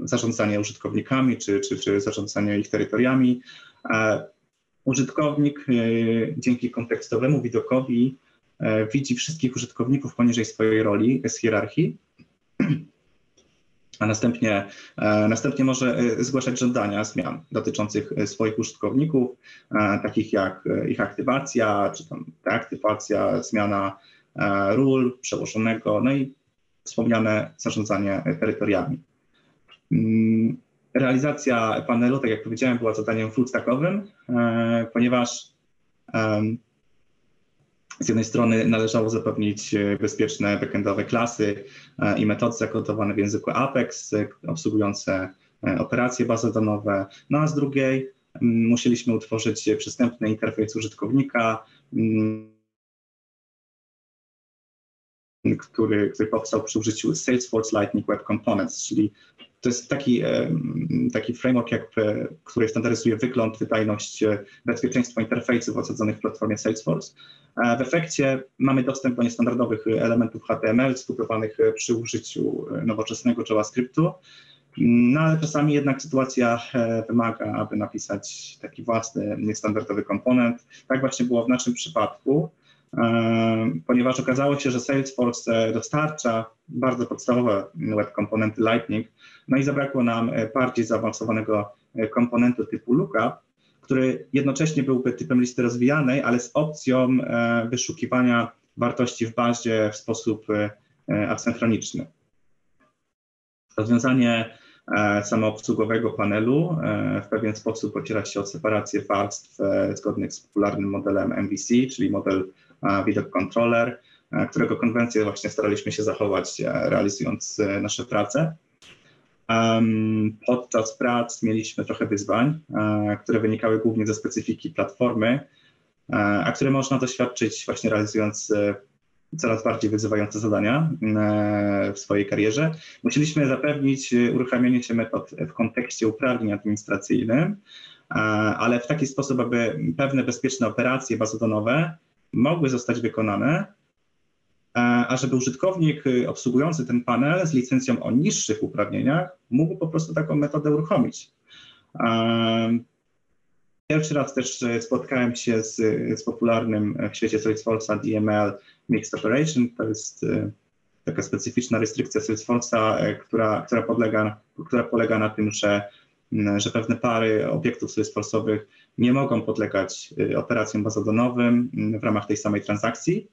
zarządzanie użytkownikami czy, czy, czy zarządzanie ich terytoriami. Użytkownik dzięki kontekstowemu widokowi widzi wszystkich użytkowników poniżej swojej roli z hierarchii a następnie, e, następnie może e, zgłaszać żądania zmian dotyczących e, swoich użytkowników, takich jak ich aktywacja, czy tam deaktywacja, zmiana ról przełożonego, no i wspomniane zarządzanie terytoriami. Mm, realizacja panelu, tak jak powiedziałem, była zadaniem full stackowym, ponieważ z jednej strony należało zapewnić e, bezpieczne backendowe klasy e, i metody zakodowane w języku Apex, e, obsługujące operacje bazodanowe, no a z drugiej musieliśmy utworzyć przystępny interfejs użytkownika, który, który powstał przy użyciu Salesforce Lightning Web Components, czyli to jest taki, taki framework, jak, który standaryzuje wygląd, wydajność, bezpieczeństwo interfejsów osadzonych w platformie Salesforce. W efekcie mamy dostęp do niestandardowych elementów HTML skupowanych przy użyciu nowoczesnego JavaScriptu. No ale czasami jednak sytuacja e, wymaga, aby napisać taki własny, niestandardowy komponent. Tak właśnie było w naszym przypadku, e, ponieważ okazało się, że Salesforce dostarcza bardzo podstawowe web komponenty Lightning, no i zabrakło nam bardziej zaawansowanego komponentu typu lookup, który jednocześnie byłby typem listy rozwijanej, ale z opcją e, wyszukiwania wartości w bazie w sposób e, asynchroniczny. Rozwiązanie e, samoobsługowego panelu w pewien sposób ociera się o separację warstw zgodnych z popularnym modelem MVC, czyli model widok controller, którego konwencję właśnie staraliśmy się zachować realizując nasze prace. Podczas prac mieliśmy trochę wyzwań, e, które wynikały głównie ze specyfiki platformy, e, a które można doświadczyć właśnie realizując e, coraz bardziej wyzywające zadania w swojej karierze. Musieliśmy zapewnić uruchamianie się metod w kontekście uprawnień administracyjnych, ale w taki sposób, aby pewne bezpieczne operacje bazodanowe mogły zostać wykonane E, a żeby użytkownik y, obsługujący ten panel z licencją o niższych uprawnieniach mógł po prostu taką metodę uruchomić. E, pierwszy raz też e, spotkałem się z, z popularnym w świecie Salesforce'a DML Mixed Operation. To jest taka specyficzna restrykcja Salesforce'a, która, która, która polega na tym, że że pewne pary obiektów Salesforce'owych nie mogą podlegać operacjom bazodonowym w ramach tej samej transakcji.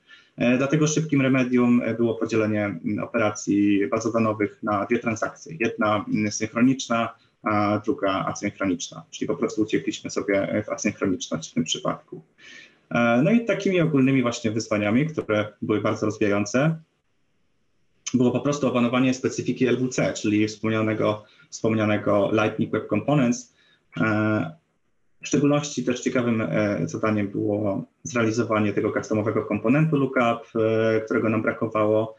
Dlatego szybkim remedium było podzielenie operacji bazodanowych na dwie transakcje. Jedna synchroniczna, a druga asynchroniczna, czyli po prostu uciekliśmy sobie w asynchroniczność w tym przypadku. No i takimi ogólnymi właśnie wyzwaniami, które były bardzo rozwijające, było po prostu opanowanie specyfiki LWC, czyli wspomnianego, wspomnianego Lightning Web Components. W szczególności też ciekawym e, zadaniem było zrealizowanie tego customowego komponentu lookup, e, którego nam brakowało.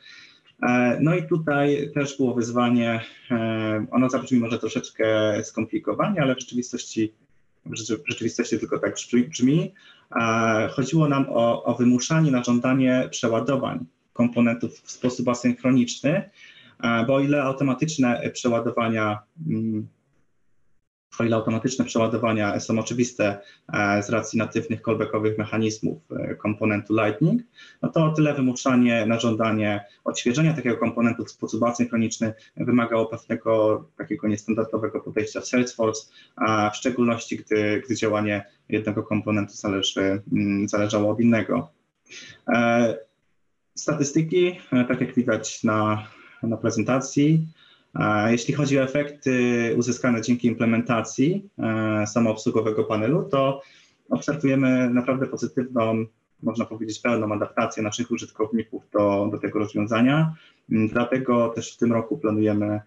E, no i tutaj też było wyzwanie, ono zabrzmi może troszeczkę skomplikowanie, ale w rzeczywistości, w rzeczywistości tylko tak brzmi. Chodziło nam o, o wymuszanie na żądanie przeładowań komponentów w sposób asynchroniczny, bo o ile automatyczne przeładowania mm, o ile automatyczne przeładowania są oczywiste z racji natywnych callbackowych mechanizmów e, komponentu Lightning, no to o tyle wymuszanie na żądanie odświeżenia takiego komponentu w sposób asynchroniczny wymagało pewnego takiego niestandardowego podejścia w Salesforce, a w szczególności gdy, gdy działanie jednego komponentu zależy, mm, zależało od innego. E, statystyki, e, tak jak widać na, na prezentacji, e, jeśli chodzi o efekty uzyskane dzięki implementacji samoobsługowego panelu, to obserwujemy naprawdę pozytywną, można powiedzieć, pełną adaptację naszych użytkowników do, do tego rozwiązania. Mm, dlatego też w tym roku planujemy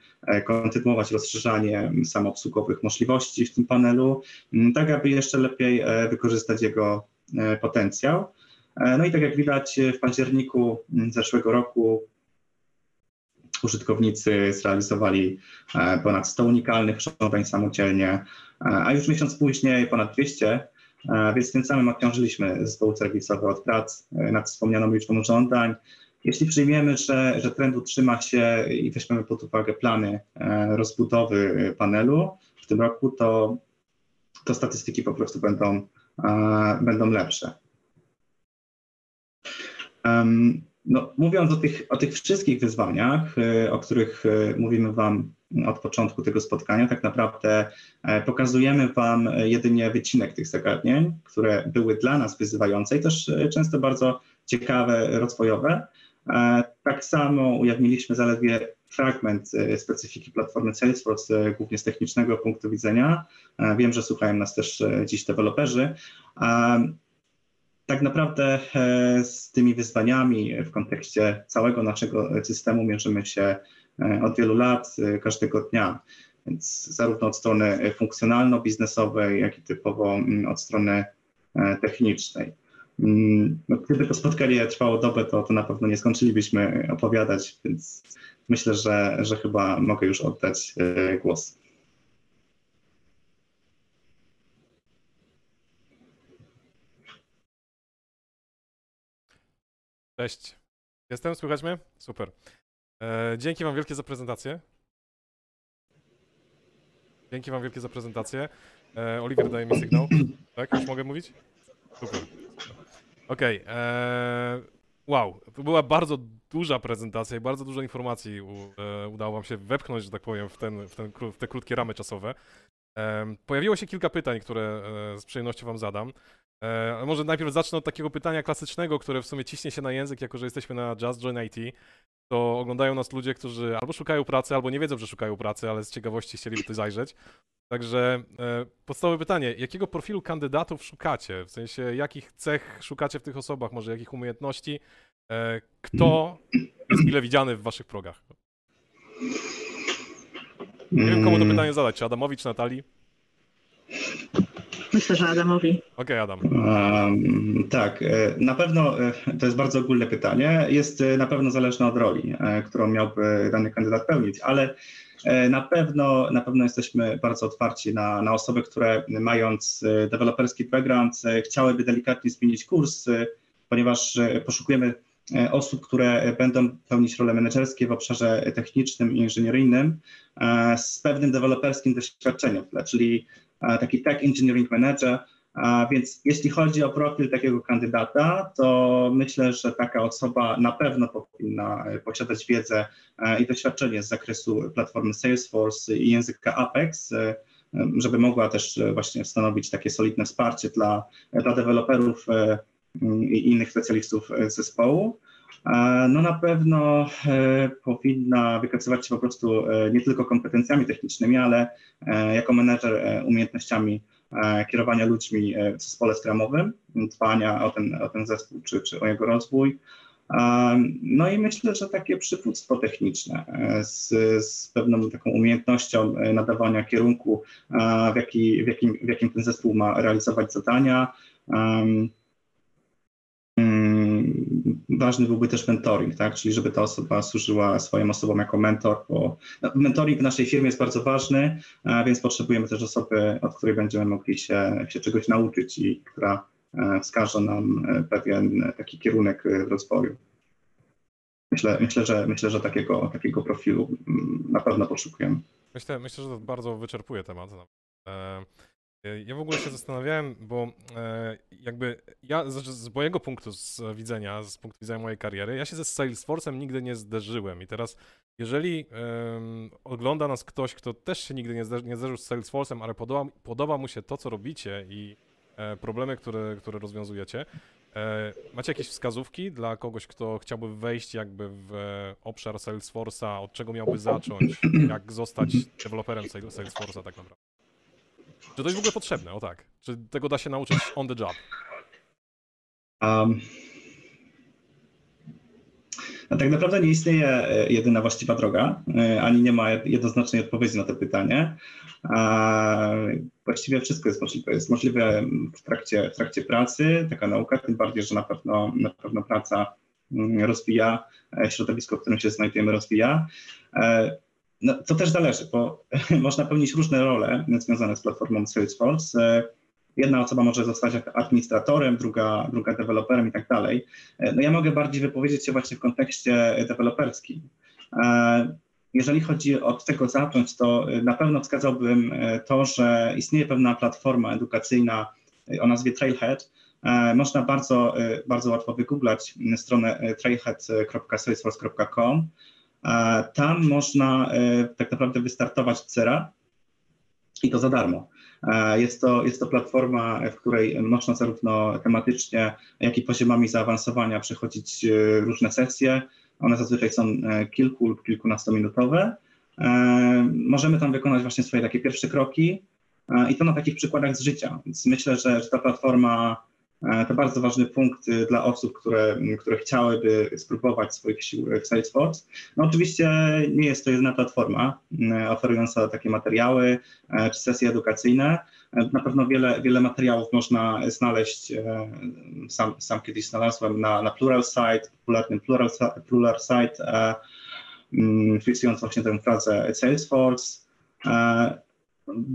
kontynuować rozszerzanie samoobsługowych możliwości w tym panelu, mm, tak aby jeszcze lepiej wykorzystać jego potencjał. E, no i tak jak widać w październiku zeszłego roku użytkownicy zrealizowali e, ponad 100 unikalnych żądań samodzielnie, e, a już miesiąc później ponad 200, więc tym samym obciążyliśmy zespoły serwisowe od prac nad wspomnianą liczbą żądań. Jeśli przyjmiemy, że, że trend utrzyma się i weźmiemy pod uwagę plany rozbudowy panelu w tym roku, to, to statystyki po prostu będą, będą lepsze. No, mówiąc o tych, o tych wszystkich wyzwaniach, y, o których y, mówimy Wam od początku tego spotkania, tak naprawdę e, pokazujemy Wam jedynie wycinek tych zagadnień, które były dla nas wyzywające i też e, często bardzo ciekawe, rozwojowe. E, tak samo ujawniliśmy zaledwie fragment specyfiki platformy Salesforce, głównie z technicznego punktu widzenia. Wiem, że słuchają nas też dziś deweloperzy tak naprawdę e, z tymi wyzwaniami w kontekście całego naszego systemu mierzymy się e, od wielu lat, e, każdego dnia. Więc zarówno od strony funkcjonalno-biznesowej, jak i typowo mm, od strony technicznej. Mm, no, gdyby to spotkanie trwało dobę, to, to na pewno nie skończylibyśmy opowiadać, więc myślę, że, że chyba mogę już oddać głos. Cześć. Jestem, słychać mnie? Super. E, dzięki Wam wielkie za prezentację. Dzięki Wam wielkie za prezentację. E, daje mi sygnał. Tak, już mogę mówić? Super. Okej. Okay, e, wow, to była bardzo duża prezentacja i bardzo dużo informacji u, e, udało Wam się wepchnąć, że tak powiem, w, ten, w, ten, w te krótkie ramy czosowe. E, pojawiło się kilka pytań, które e, z przyjemnością Wam zadam. E, może najpierw zacznę od takiego pytania klasycznego, które w sumie ciśnie się na język, jako że jesteśmy na Just Join IT. To oglądają nas ludzie, którzy albo szukają pracy, albo nie wiedzą, że szukają pracy, ale z ciekawości chcieliby tu zajrzeć. Także e, podstawowe pytanie, jakiego profilu kandydatów szukacie? W sensie, jakich cech szukacie w tych osobach, może jakich umiejętności? E, kto jest mile widziany w waszych progach? Nie wiem, komu to pytanie zadać, czy Adamowi, czy Natalii? Myślę, że Adamowi. Okej, okay, Adam. Um, tak, e, na pewno e, to jest bardzo ogólne pytanie. Jest e, na pewno zależne od roli, którą miałby dany kandydat pełnić, ale na pewno, na pewno jesteśmy bardzo otwarci na, na osoby, które mając deweloperski background chciałyby delikatnie zmienić kurs, ponieważ poszukujemy osób, które będą pełnić role menedżerskie w obszarze technicznym i inżynieryjnym z pewnym deweloperskim doświadczeniem, czyli taki Tech Engineering Manager. Więc jeśli chodzi o profil takiego kandydata, to myślę, że taka osoba na pewno powinna e, posiadać wiedzę e, i doświadczenie z zakresu platformy Salesforce i języka Apex, e, żeby mogła też właśnie stanowić takie solidne wsparcie dla, dla deweloperów i innych specjalistów zespołu. No na pewno powinna wykazywać się po prostu nie tylko kompetencjami technicznymi, ale jako menedżer umiejętnościami kierowania ludźmi w zespole skramowym, dbania o ten, o ten zespół czy, czy o jego rozwój, no i myślę, że takie przywództwo techniczne e, z, z pewną taką umiejętnością e, nadawania kierunku, w, jaki, w, jakim, w jakim ten zespół ma realizować zadania. Um, ważny byłby też mentoring, tak? czyli żeby ta osoba służyła swoim osobom jako mentor, bo no, mentoring w naszej firmie jest bardzo ważny, więc potrzebujemy też osoby, od której będziemy mogli się, się czegoś nauczyć i która E, wskaże nam e, pewien taki kierunek e, rozwoju. Myślę, myślę, że, myślę, że takiego, takiego profilu mm, na pewno poszukujemy. Myślę, myślę, że to bardzo wyczerpuje temat. Ja w ogóle się zastanawiałem, bo jakby ja z mojego punktu z widzenia, z punktu widzenia mojej kariery, ja się ze Salesforce'em nigdy nie zderzyłem i teraz jeżeli um, ogląda nas ktoś, kto też się nigdy nie, zderzy, nie zderzył z Salesforce'em, ale podoba, podoba mu się to, co robicie i E, problemy, które, które rozwiązujecie. E, macie jakieś wskazówki dla kogoś, kto chciałby wejść jakby w obszar Salesforce'a, od czego miałby zacząć, jak zostać deweloperem Salesforce'a tak naprawdę? Czy to jest w ogóle potrzebne? O tak. Czy tego da się nauczyć on the job? Um, tak naprawdę nie istnieje e, jedyna właściwa droga, e, ani nie ma jednoznacznej odpowiedzi na to pytanie. Właściwie wszystko jest możliwe. Jest możliwe w trakcie, w trakcie pracy, taka nauka, tym bardziej, że na pewno, na pewno praca mm, rozwija, e, środowisko, w którym się znajdujemy, rozwija. No, to też zależy, bo można pełnić różne role związane z platformą Salesforce jedna osoba może zostać administratorem, druga, druga deweloperem i tak dalej. E, no ja mogę bardziej wypowiedzieć się właśnie w kontekście deweloperskim. E, jeżeli chodzi od tego zacząć, to na pewno wskazałbym e, to, że istnieje pewna platforma edukacyjna o nazwie Trailhead. Można bardzo, bardzo łatwo wygooglać stronę trailhead.salesforce.com. Tam można tak naprawdę wystartować od zera i to za darmo. E, jest to, jest to platforma, w której można zarówno tematycznie, jak i poziomami zaawansowania przechodzić e, różne sesje. One zazwyczaj są e, kilku lub kilkunastominutowe. Możemy tam wykonać właśnie swoje takie pierwsze kroki i to na takich przykładach z życia. Więc myślę, że, że ta platforma E, to bardzo ważny punkt y, dla osób, które, które chciałyby spróbować swoich sił w Salesforce. No oczywiście nie jest to jedyna platforma y, oferująca takie materiały e, czy sesje edukacyjne. E, na pewno wiele, wiele materiałów można znaleźć, sam, sam kiedyś znalazłem na, na Pluralsight, popularnym Plural, Pluralsight, wpisując właśnie tę frazę Salesforce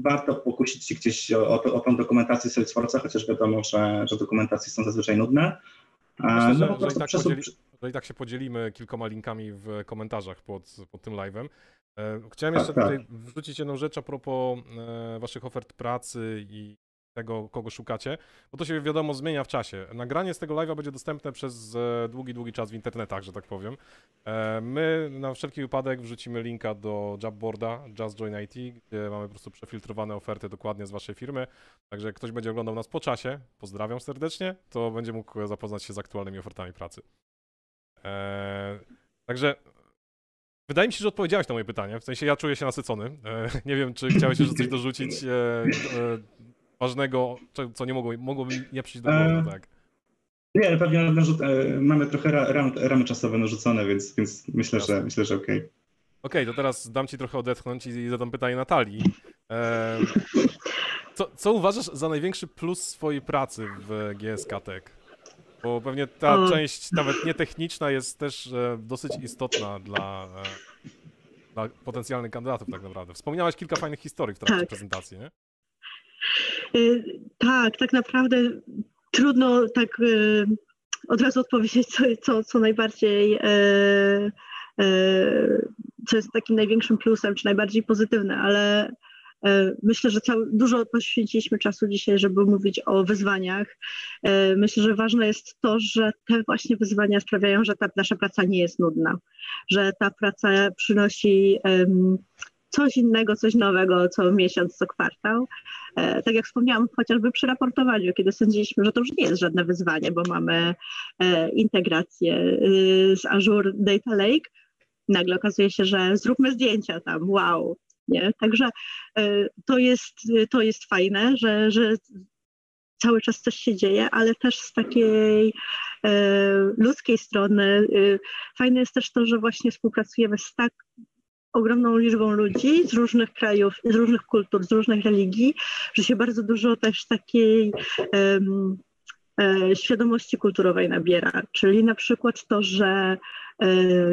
warto pokusić się gdzieś o, o, o tą dokumentację Salesforce'a, chociaż wiadomo, że, że dokumentacje są zazwyczaj nudne. Myślę, że, no, że, i tak podzieli, że i tak się podzielimy kilkoma linkami w komentarzach pod, pod tym live'em. E, chciałem jeszcze tak, tutaj tak. wrzucić jedną rzecz a propos e, waszych ofert pracy i tego, kogo szukacie, bo to się wiadomo zmienia w czasie. Nagranie z tego live'a będzie dostępne przez e, długi, długi czas w internetach, że tak powiem. E, my na wszelki wypadek wrzucimy linka do Jobboarda Just Join IT, gdzie mamy po prostu przefiltrowane oferty dokładnie z waszej firmy. Także jak ktoś będzie oglądał nas po czasie, pozdrawiam serdecznie, to będzie mógł zapoznać się z aktualnymi ofertami pracy. E, także Wydaje mi się, że odpowiedziałeś na moje pytanie. W sensie ja czuję się nasycony. nie wiem, czy chciałeś jeszcze coś dorzucić ważnego, co nie mogło, mogło mi nie przyjść do głowy, e, tak? Nie, pewnie narzut, e, mamy trochę ram, ramy czasowe narzucone, więc, więc myślę, że myślę, że okej. Okay. Okej, okay, to teraz dam ci trochę odetchnąć i zadam pytanie Natalii. E, co, co uważasz za największy plus swojej pracy w GSK Tech? Bo pewnie ta część, nawet nietechniczna, jest też dosyć istotna dla, dla potencjalnych kandydatów tak naprawdę. Wspomniałaś kilka fajnych historii w trakcie tak. prezentacji, nie? Y, tak, tak naprawdę trudno tak y, od razu odpowiedzieć, co, co, co najbardziej, y, co jest takim największym plusem, czy najbardziej pozytywne, ale Myślę, że cały, dużo poświęciliśmy czasu dzisiaj, żeby mówić o wyzwaniach. Myślę, że ważne jest to, że te właśnie wyzwania sprawiają, że ta nasza praca nie jest nudna, że ta praca przynosi coś innego, coś nowego co miesiąc, co kwartał. E, tak jak wspomniałam, chociażby przy raportowaniu, kiedy sądziliśmy, że to już nie jest żadne wyzwanie, bo mamy e, integrację y, z Azure Data Lake, nagle okazuje się, że zróbmy zdjęcia tam, wow. Nie? Także e, to jest, to jest fajne, że, że cały czas coś się dzieje, ale też z takiej ludzkiej strony. Fajne jest też to, że właśnie współpracujemy z tak ogromną liczbą ludzi z różnych krajów, z różnych kultur, z różnych religii, że się bardzo dużo też takiej um, e, świadomości kulturowej nabiera. Czyli na przykład to, że e,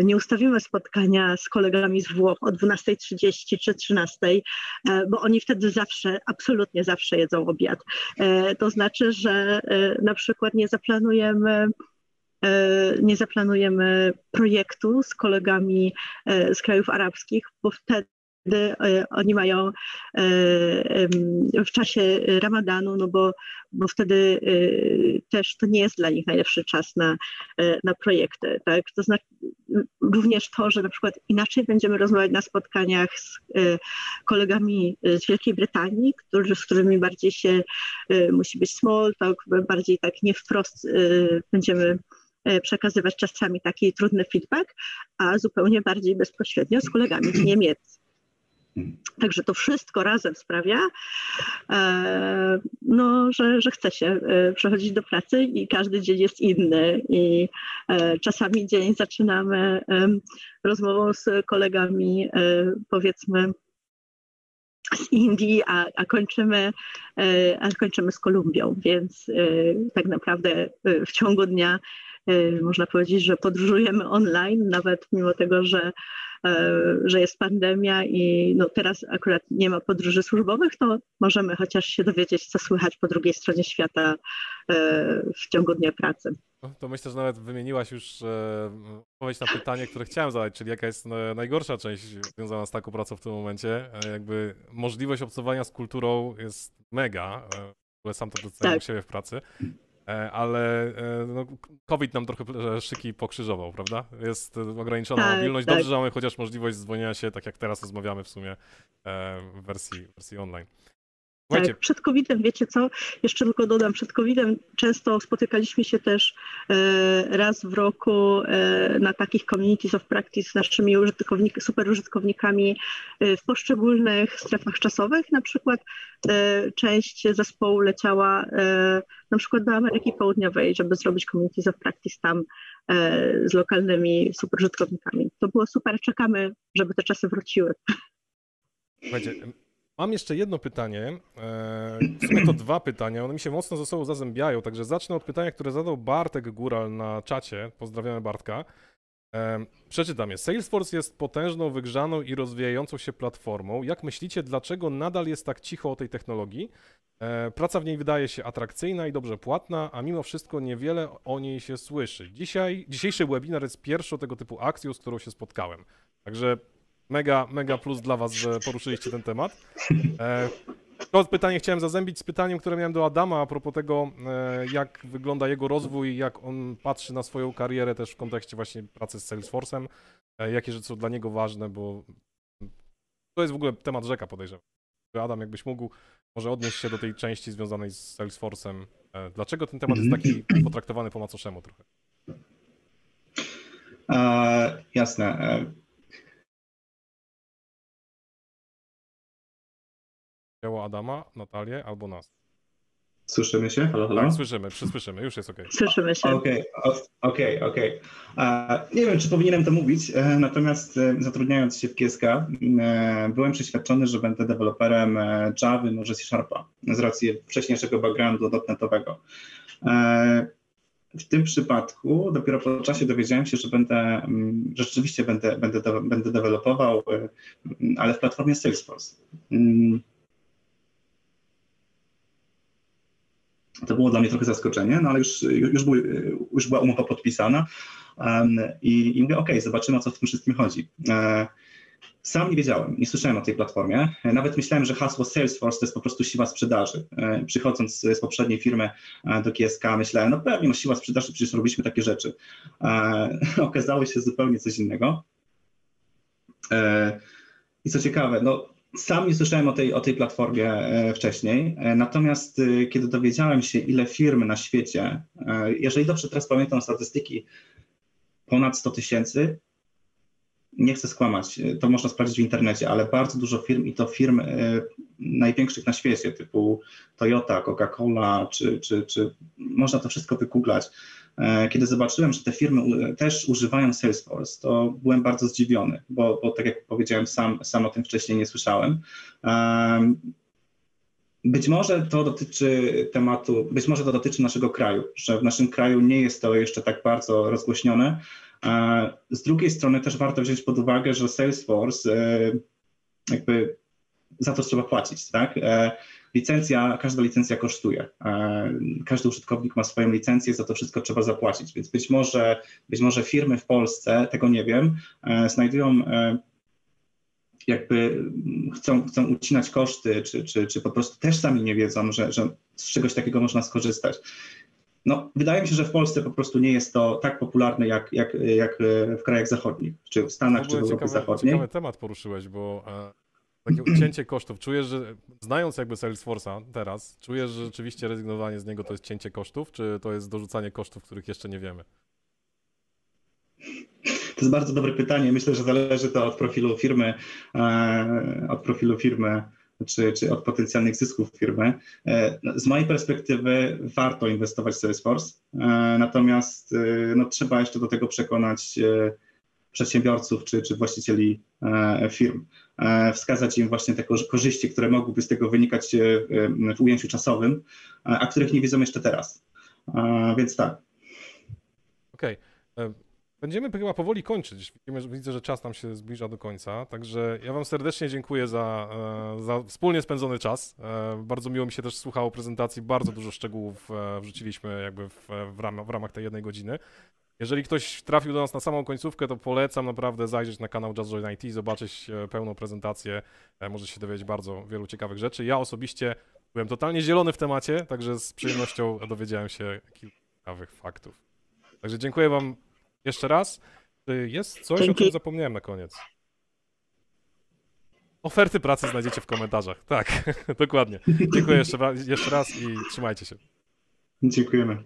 nie ustawimy spotkania z kolegami z Włoch o 12.30 czy 13.00, e, bo oni wtedy zawsze, absolutnie zawsze jedzą obiad. E, to znaczy, że na przykład nie zaplanujemy nie zaplanujemy projektu z kolegami e, z krajów arabskich, bo wtedy e, oni mają w czasie ramadanu, no bo, bo wtedy też to nie jest dla nich najlepszy czas na, na projekty. Tak? To znaczy również to, że na przykład inaczej będziemy rozmawiać na spotkaniach z kolegami z Wielkiej Brytanii, którzy, z którymi bardziej się musi być small talk, bardziej tak nie wprost będziemy E, przekazywać czasami taki trudny feedback, a zupełnie bardziej bezpośrednio z kolegami z Niemiec. Także to wszystko razem sprawia, e, no, że, że chce się e, przechodzić do pracy i każdy dzień jest inny. I czasami dzień zaczynamy rozmową z kolegami, powiedzmy, z Indii, a, a, kończymy, a kończymy z Kolumbią, więc tak naprawdę w ciągu dnia można powiedzieć, że podróżujemy online, nawet mimo tego, że, e, że jest pandemia i no teraz akurat nie ma podróży służbowych, to możemy chociaż się dowiedzieć, co słychać po drugiej stronie świata e, w ciągu dnia pracy. No, to myślę, że nawet wymieniłaś już e, odpowiedź na pytanie, które chciałem zadać, czyli jaka jest najgorsza część związana z taką pracą w tym momencie. Jakby możliwość obcowania z kulturą jest mega, bo sam to doceniam tak. u siebie w pracy. E, ale e, no, COVID nam trochę szyki pokrzyżował, prawda? Jest ograniczona tak, mobilność. Dobrze, tak. że mamy chociaż możliwość dzwonienia się, tak jak teraz rozmawiamy w sumie e, w wersji, wersji online. Słuchajcie. Tak, przed COVID-em, wiecie co, jeszcze tylko dodam, przed COVID-em często spotykaliśmy się też e, raz w roku e, na takich communities of practice z naszymi użytkownik, super użytkownikami e, w poszczególnych strefach czasowych. Na przykład e, część zespołu leciała e, na przykład do Ameryki Południowej, żeby zrobić communities of practice tam e, z lokalnymi super użytkownikami. To było super, czekamy, żeby te czasy wróciły. Słuchajcie, Mam jeszcze jedno pytanie. E, w sumie to dwa pytania. One mi się mocno ze sobą zazębiają, także zacznę od pytania, które zadał Bartek Góral na czacie. Pozdrawiamy Bartka. E, przeczytam je. Salesforce jest potężną, wygrzaną i rozwijającą się platformą. Jak myślicie, dlaczego nadal jest tak cicho o tej technologii? E, praca w niej wydaje się atrakcyjna i dobrze płatna, a mimo wszystko niewiele o niej się słyszy. Dzisiaj, dzisiejszy webinar jest pierwszą tego typu akcją, z którą się spotkałem. Także Mega, mega plus dla was, że poruszyliście ten temat. E, to pytanie chciałem zazębić z pytaniem, które miałem do Adama a propos tego, e, jak wygląda jego rozwój, jak on patrzy na swoją karierę też w kontekście właśnie pracy z Salesforce'em, e, jakie rzeczy są dla niego ważne, bo to jest w ogóle temat rzeka podejrzewam. Adam, jakbyś mógł może odnieść się do tej części związanej z Salesforce'em. Dlaczego ten temat jest taki potraktowany po macoszemu trochę? E, jasne. Ciało Adama, Natalię albo nas. Słyszymy się? Halo, halo? Tak, słyszymy, przysłyszymy, już jest ok. Słyszymy się. Okej, okej, okej. Nie wiem, czy powinienem to mówić, e, natomiast e, zatrudniając się w GSK, e, byłem przeświadczony, że będę deweloperem Java, może C Sharpa, z racji wcześniejszego backgroundu dotnetowego. W tym przypadku dopiero po czasie dowiedziałem się, że będę, mm, że rzeczywiście będę, będę, będę dewelopował, ale w platformie Salesforce. To było dla mnie trochę zaskoczenie, no ale już, już, był, już była umowa podpisana i, i mówię, okay, zobaczymy o co w tym wszystkim chodzi. E, sam nie wiedziałem, nie słyszałem o tej platformie. Nawet myślałem, że hasło Salesforce to jest po prostu siła sprzedaży. E, przychodząc z poprzedniej firmy e, do GSK, myślałem, no pewnie, no siła sprzedaży, przecież robiliśmy takie rzeczy. Okazało się zupełnie coś innego. I co ciekawe, no sam nie słyszałem o tej, o tej platformie e, wcześniej, e, natomiast e, kiedy dowiedziałem się, ile firmy na świecie, jeżeli dobrze teraz pamiętam statystyki, ponad 100 tysięcy, nie chcę skłamać, to można sprawdzić w internecie, ale bardzo dużo firm i to firm największych na świecie, typu Toyota, Coca-Cola, czy, czy, czy można to wszystko wygooglać. E, kiedy zobaczyłem, że te firmy też używają Salesforce, to byłem bardzo zdziwiony, bo, bo tak jak powiedziałem, sam, sam o tym wcześniej nie słyszałem. Być może to dotyczy tematu, być może to dotyczy naszego kraju, że w naszym kraju nie jest to jeszcze tak bardzo rozgłośnione. Z drugiej strony też warto wziąć pod uwagę, że Salesforce e, jakby za to trzeba płacić, tak? E, licencja, każda licencja kosztuje. E, każdy użytkownik ma swoją licencję, za to wszystko trzeba zapłacić, więc być może, być może firmy w Polsce, tego nie wiem, e, znajdują jakby chcą, chcą ucinać koszty, czy, czy, czy po prostu też sami nie wiedzą, że, że z czegoś takiego można skorzystać. No, wydaje mi się, że w Polsce po prostu nie jest to tak popularne jak, jak, jak w krajach zachodnich, czy w Stanach, czy w Europie ciekawy, Zachodniej. Ciekawy temat poruszyłeś, bo takie ucięcie kosztów. Czujesz, że znając jakby Salesforce'a teraz, czujesz, że rzeczywiście rezygnowanie z niego to jest cięcie kosztów, czy to jest dorzucanie kosztów, których jeszcze nie wiemy? To jest bardzo dobre pytanie. Myślę, że zależy to od profilu firmy, e, od profilu firmy czy, czy od potencjalnych zysków firmy. E, z mojej perspektywy warto inwestować w Salesforce, e, natomiast no, trzeba jeszcze do tego przekonać przedsiębiorców czy, czy właścicieli firm. E, wskazać im właśnie te korzyści, które mogłyby z tego wynikać e, w ujęciu czasowym, a których nie widzą jeszcze teraz. Więc tak. Okej. Okay. Będziemy chyba powoli kończyć. Widzę, że czas nam się zbliża do końca. Także ja Wam serdecznie dziękuję za, za wspólnie spędzony czas. Bardzo miło mi się też słuchało prezentacji. Bardzo dużo szczegółów wrzuciliśmy jakby w, w, ramach, w ramach tej jednej godziny. Jeżeli ktoś trafił do nas na samą końcówkę, to polecam naprawdę zajrzeć na kanał Just Join IT, zobaczyć e, pełną prezentację. E, Może się dowiedzieć bardzo wielu ciekawych rzeczy. Ja osobiście byłem totalnie zielony w temacie, także z przyjemnością dowiedziałem się kilku ciekawych faktów. Także dziękuję Wam jeszcze raz. Czy jest coś, Dzięki. o czym zapomniałem na koniec? Oferty pracy znajdziecie w komentarzach. Tak, dokładnie. Dziękuję jeszcze, jeszcze raz i trzymajcie się. Dziękujemy.